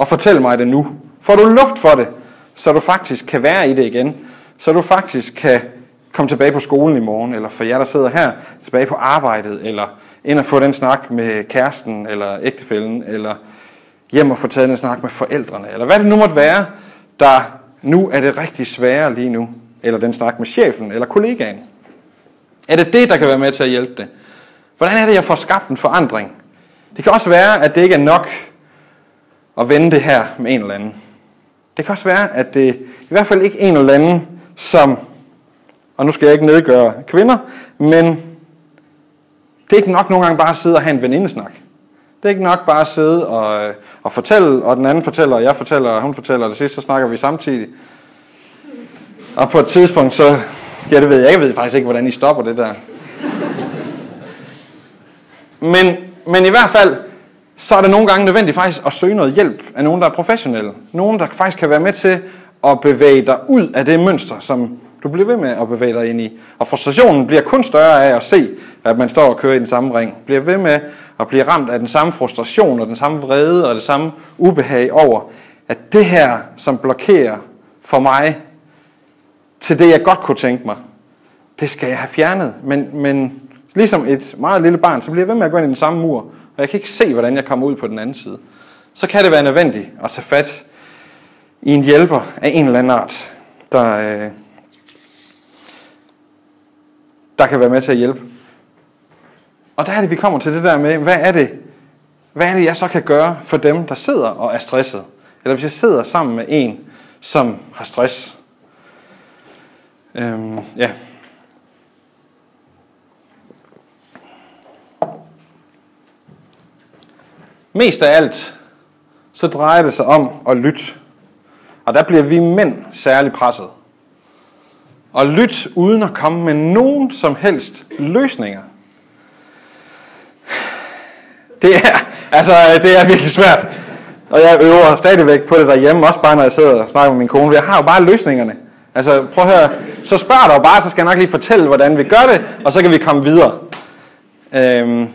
at fortælle mig det nu? Får du luft for det, så du faktisk kan være i det igen? Så du faktisk kan komme tilbage på skolen i morgen, eller for jer, der sidder her, tilbage på arbejdet, eller ind og få den snak med kæresten, eller ægtefælden, eller hjem og få taget en snak med forældrene, eller hvad det nu måtte være, der nu er det rigtig svære lige nu. eller den snak med chefen eller kollegaen? Er det det, der kan være med til at hjælpe det? Hvordan er det, jeg får skabt en forandring? Det kan også være, at det ikke er nok at vende det her med en eller anden. Det kan også være, at det i hvert fald ikke en eller anden, som, og nu skal jeg ikke nedgøre kvinder, men det er ikke nok nogle gange bare at sidde og have en venindesnak. Det er ikke nok bare at sidde og, øh, og fortælle, og den anden fortæller, og jeg fortæller, og hun fortæller, og det sidste, så snakker vi samtidig. Og på et tidspunkt, så, ja det ved jeg, jeg ved faktisk ikke, hvordan I stopper det der. Men, men i hvert fald, så er det nogle gange nødvendigt faktisk at søge noget hjælp af nogen, der er professionelle. Nogen, der faktisk kan være med til at bevæge dig ud af det mønster, som du bliver ved med at bevæge dig ind i. Og frustrationen bliver kun større af at se, at man står og kører i den samme ring. Bliver ved med at blive ramt af den samme frustration og den samme vrede og det samme ubehag over, at det her, som blokerer for mig til det, jeg godt kunne tænke mig, det skal jeg have fjernet. Men, men ligesom et meget lille barn, så bliver jeg ved med at gå ind i den samme mur, og jeg kan ikke se, hvordan jeg kommer ud på den anden side. Så kan det være nødvendigt at tage fat i en hjælper af en eller anden art, der, øh, der kan være med til at hjælpe. Og der er det, vi kommer til det der med, hvad er det, hvad er det, jeg så kan gøre for dem, der sidder og er stresset? Eller hvis jeg sidder sammen med en, som har stress. Øhm, ja. Mest af alt, så drejer det sig om at lytte. Og der bliver vi mænd særligt presset. Og lyt uden at komme med nogen som helst løsninger. Det er, altså, det er virkelig svært. Og jeg øver stadigvæk på det derhjemme, også bare når jeg sidder og snakker med min kone. Jeg har jo bare løsningerne. Altså, prøv at høre. Så spørg dig bare, så skal jeg nok lige fortælle, hvordan vi gør det, og så kan vi komme videre. Øhm.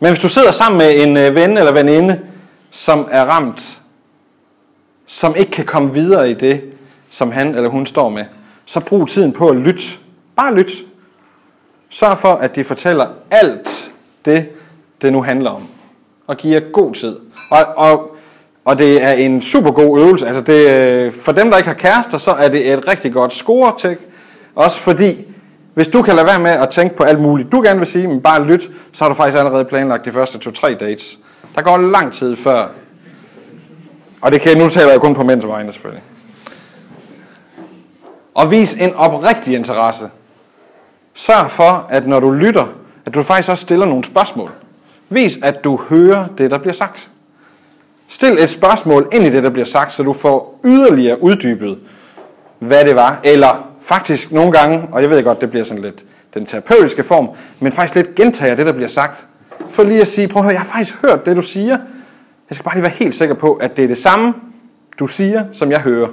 Men hvis du sidder sammen med en øh, ven eller veninde, som er ramt, som ikke kan komme videre i det, som han eller hun står med, så brug tiden på at lytte. Bare lyt. Sørg for, at de fortæller alt det, det nu handler om. Og giver god tid. Og, og, og det er en super god øvelse. Altså det, øh, for dem, der ikke har kærester, så er det et rigtig godt score Også fordi, hvis du kan lade være med at tænke på alt muligt, du gerne vil sige, men bare lyt, så har du faktisk allerede planlagt de første to-tre dates. Der går lang tid før. Og det kan, nu taler jeg kun på mænds vegne selvfølgelig. Og vis en oprigtig interesse. Sørg for, at når du lytter, at du faktisk også stiller nogle spørgsmål. Vis, at du hører det, der bliver sagt. Stil et spørgsmål ind i det, der bliver sagt, så du får yderligere uddybet, hvad det var. Eller faktisk nogle gange, og jeg ved godt, det bliver sådan lidt den terapeutiske form, men faktisk lidt gentager det, der bliver sagt. For lige at sige, prøv at høre, jeg har faktisk hørt det, du siger. Jeg skal bare lige være helt sikker på, at det er det samme, du siger, som jeg hører.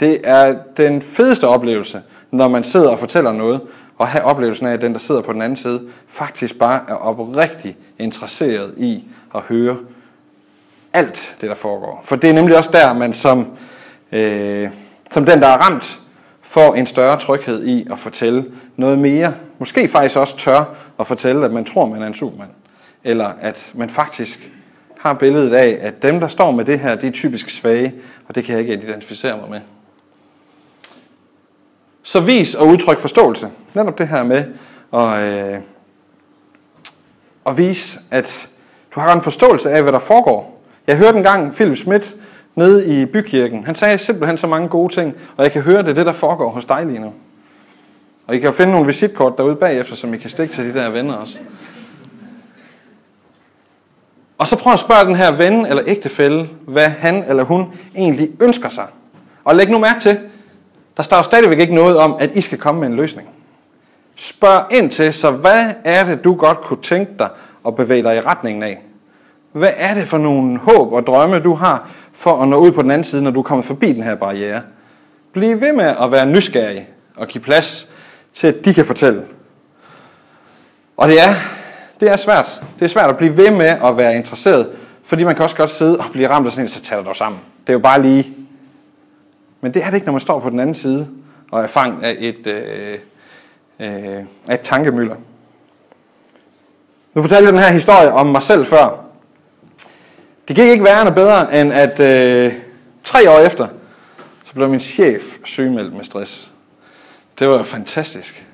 Det er den fedeste oplevelse, når man sidder og fortæller noget, og have oplevelsen af, at den, der sidder på den anden side, faktisk bare er oprigtigt interesseret i at høre alt det, der foregår. For det er nemlig også der, man som, øh, som den, der er ramt, får en større tryghed i at fortælle noget mere. Måske faktisk også tør at fortælle, at man tror, man er en supermand. Eller at man faktisk har billedet af, at dem, der står med det her, de er typisk svage, og det kan jeg ikke identificere mig med. Så vis og udtryk forståelse. Netop det her med at, øh, at vise, at du har en forståelse af, hvad der foregår. Jeg hørte engang Philip Schmidt nede i bykirken. Han sagde simpelthen så mange gode ting, og jeg kan høre, det er det, der foregår hos dig lige nu. Og I kan jo finde nogle visitkort derude bagefter, som I kan stikke til de der venner også. Og så prøv at spørge den her ven eller ægtefælle, hvad han eller hun egentlig ønsker sig. Og læg nu mærke til, der står stadigvæk ikke noget om, at I skal komme med en løsning. Spørg ind til, så hvad er det, du godt kunne tænke dig at bevæge dig i retningen af? Hvad er det for nogle håb og drømme, du har for at nå ud på den anden side, når du kommer forbi den her barriere? Bliv ved med at være nysgerrig og give plads til, at de kan fortælle. Og det er, det er svært. Det er svært at blive ved med at være interesseret, fordi man kan også godt sidde og blive ramt af sådan en, så tager dig sammen. Det er jo bare lige men det er det ikke, når man står på den anden side og er fanget af et, øh, øh, af et tankemøller. Nu fortalte jeg den her historie om mig selv før. Det gik ikke værre bedre, end at øh, tre år efter, så blev min chef sygemeldt med stress. Det var fantastisk.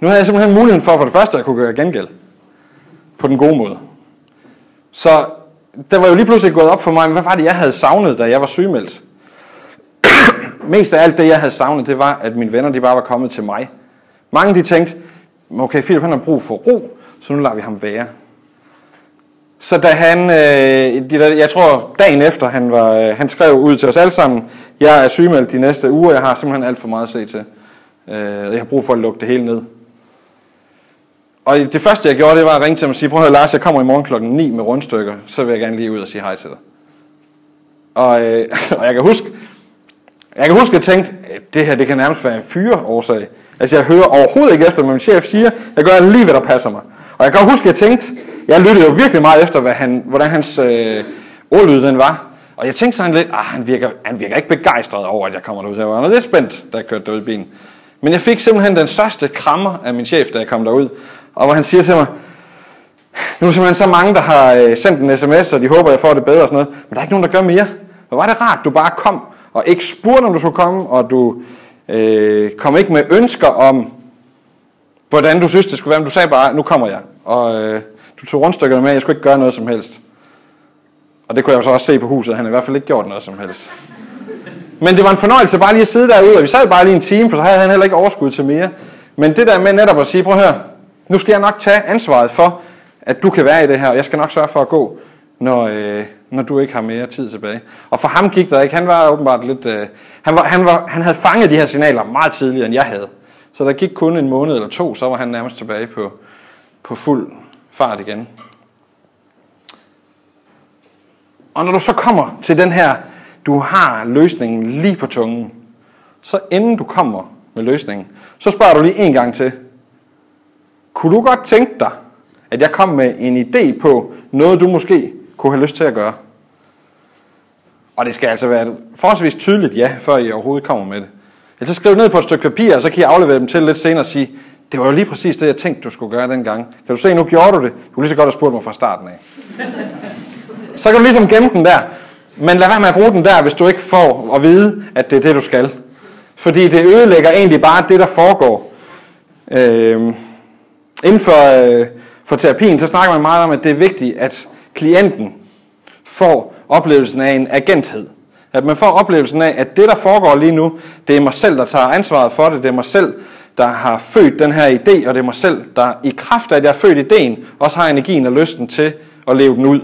Nu havde jeg simpelthen muligheden for, for det første at kunne gøre gengæld. På den gode måde. Så der var jo lige pludselig gået op for mig, hvad var det, jeg havde savnet, da jeg var sygemeldt? [CLEARS THROAT] Mest af alt det, jeg havde savnet, det var, at mine venner de bare var kommet til mig. Mange de tænkte, okay, Philip han har brug for ro, så nu lader vi ham være. Så da han, øh, jeg tror dagen efter, han, var, øh, han skrev ud til os alle sammen, jeg er sygemeldt de næste uger, jeg har simpelthen alt for meget at se til. Øh, jeg har brug for at lukke det hele ned. Og det første jeg gjorde, det var at ringe til ham og sige, prøv at høre Lars, jeg kommer i morgen klokken 9 med rundstykker, så vil jeg gerne lige ud og sige hej til dig. Og, øh, [LAUGHS] og jeg kan huske, jeg kan huske, at jeg tænkte, øh, det her det kan nærmest være en fyreårsag. Altså jeg hører overhovedet ikke efter, hvad min chef siger. Jeg gør lige, hvad der passer mig. Og jeg kan huske, at jeg tænkte, jeg lyttede jo virkelig meget efter, hvad han, hvordan hans øh, ordlyd den var. Og jeg tænkte sådan lidt, ah, han, virker, han virker ikke begejstret over, at jeg kommer derud. Jeg var lidt spændt, da jeg kørte derud i bilen. Men jeg fik simpelthen den største krammer af min chef, da jeg kom derud. Og hvor han siger til mig, nu er simpelthen så mange, der har øh, sendt en sms, og de håber, jeg får det bedre og sådan noget. Men der er ikke nogen, der gør mere. Hvor var det rart, du bare kom, og ikke spurgte, om du skulle komme, og du øh, kom ikke med ønsker om, hvordan du synes, det skulle være. Men du sagde bare, nu kommer jeg. Og øh, du tog rundstykkerne med, jeg skulle ikke gøre noget som helst. Og det kunne jeg jo så også se på huset, han har i hvert fald ikke gjort noget som helst. Men det var en fornøjelse bare lige at sidde derude, og vi sad bare lige en time, for så havde han heller ikke overskud til mere. Men det der med netop at sige, prøv at høre, nu skal jeg nok tage ansvaret for, at du kan være i det her, og jeg skal nok sørge for at gå, når, øh, når du ikke har mere tid tilbage. Og for ham gik der ikke. Han var åbenbart lidt... Øh, han, var, han, var, han havde fanget de her signaler meget tidligere, end jeg havde. Så der gik kun en måned eller to, så var han nærmest tilbage på, på fuld fart igen. Og når du så kommer til den her, du har løsningen lige på tungen, så inden du kommer med løsningen, så spørger du lige en gang til, kunne du godt tænke dig, at jeg kom med en idé på noget, du måske kunne have lyst til at gøre? Og det skal altså være forholdsvis tydeligt ja, før I overhovedet kommer med det. Ellers så skriv ned på et stykke papir, og så kan I aflevere dem til lidt senere og sige, det var jo lige præcis det, jeg tænkte, du skulle gøre dengang. Kan du se, nu gjorde du det. Du kunne lige så godt have spurgt mig fra starten af. [LAUGHS] Så kan du ligesom gemme den der. Men lad være med at bruge den der, hvis du ikke får at vide, at det er det, du skal. Fordi det ødelægger egentlig bare det, der foregår. Øh, inden for, øh, for terapien, så snakker man meget om, at det er vigtigt, at klienten får oplevelsen af en agenthed. At man får oplevelsen af, at det, der foregår lige nu, det er mig selv, der tager ansvaret for det. Det er mig selv, der har født den her idé, og det er mig selv, der i kraft af, at jeg har født idéen, også har energien og lysten til at leve den ud.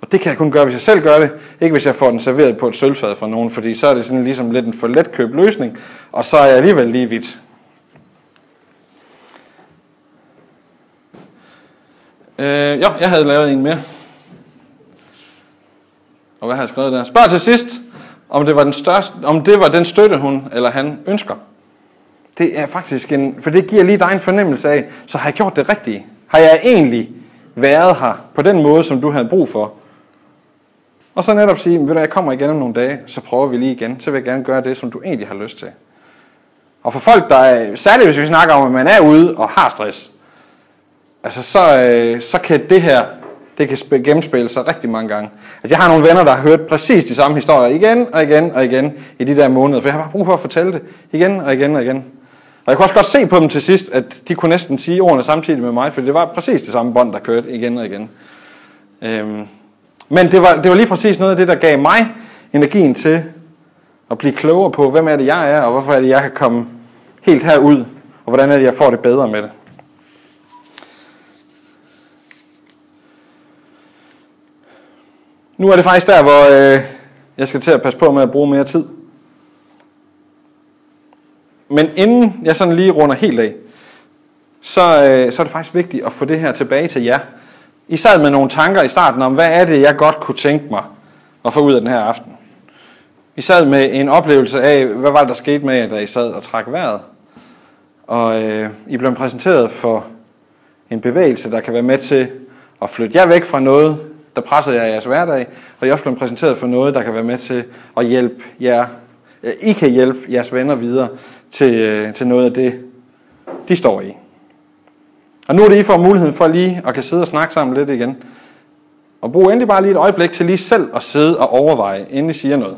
Og det kan jeg kun gøre, hvis jeg selv gør det. Ikke hvis jeg får den serveret på et sølvfad fra nogen, fordi så er det sådan ligesom lidt en for let købt løsning, og så er jeg alligevel lige vidt. Øh, jo, jeg havde lavet en mere. Og hvad har jeg skrevet der? Spørg til sidst, om det var den, største, om det var den støtte, hun eller han ønsker. Det er faktisk en, for det giver lige dig en fornemmelse af, så har jeg gjort det rigtige? Har jeg egentlig været her på den måde, som du havde brug for? Og så netop sige, ved du, jeg kommer igen om nogle dage, så prøver vi lige igen. Så vil jeg gerne gøre det, som du egentlig har lyst til. Og for folk, der er, særligt hvis vi snakker om, at man er ude og har stress, altså så, øh, så kan det her, det kan gennemspille sig rigtig mange gange. Altså jeg har nogle venner, der har hørt præcis de samme historier igen og igen og igen i de der måneder, for jeg har bare brug for at fortælle det igen og igen og igen. Og jeg kunne også godt se på dem til sidst, at de kunne næsten sige ordene samtidig med mig, for det var præcis det samme bånd, der kørte igen og igen. Øhm, men det var, det var lige præcis noget af det, der gav mig energien til at blive klogere på, hvem er det, jeg er, og hvorfor er det, jeg kan komme helt herud, og hvordan er det, jeg får det bedre med det. Nu er det faktisk der, hvor øh, jeg skal til at passe på med at bruge mere tid. Men inden jeg sådan lige runder helt af, så, øh, så er det faktisk vigtigt at få det her tilbage til jer. I sad med nogle tanker i starten om, hvad er det, jeg godt kunne tænke mig at få ud af den her aften. I sad med en oplevelse af, hvad var det, der skete med jer, da I sad og trak vejret. Og øh, I blev præsenteret for en bevægelse, der kan være med til at flytte jer væk fra noget, der presser jer i jeres hverdag, og I også blevet præsenteret for noget, der kan være med til at hjælpe jer, øh, I kan hjælpe jeres venner videre til, øh, til noget af det, de står i. Og nu er det, I får muligheden for lige at kan sidde og snakke sammen lidt igen. Og brug endelig bare lige et øjeblik til lige selv at sidde og overveje, inden I siger noget.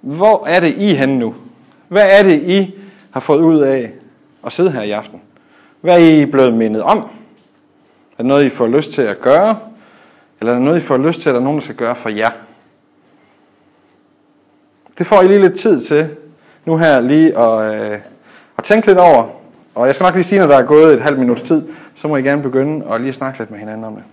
Hvor er det I henne nu? Hvad er det, I har fået ud af at sidde her i aften? Hvad er I blevet mindet om? Er det noget, I får lyst til at gøre? Eller er der noget, I får lyst til, at der er nogen, der skal gøre for jer? Det får I lige lidt tid til nu her lige at, øh, at tænke lidt over. Og jeg skal nok lige sige, når der er gået et halvt minuts tid, så må I gerne begynde at lige snakke lidt med hinanden om det.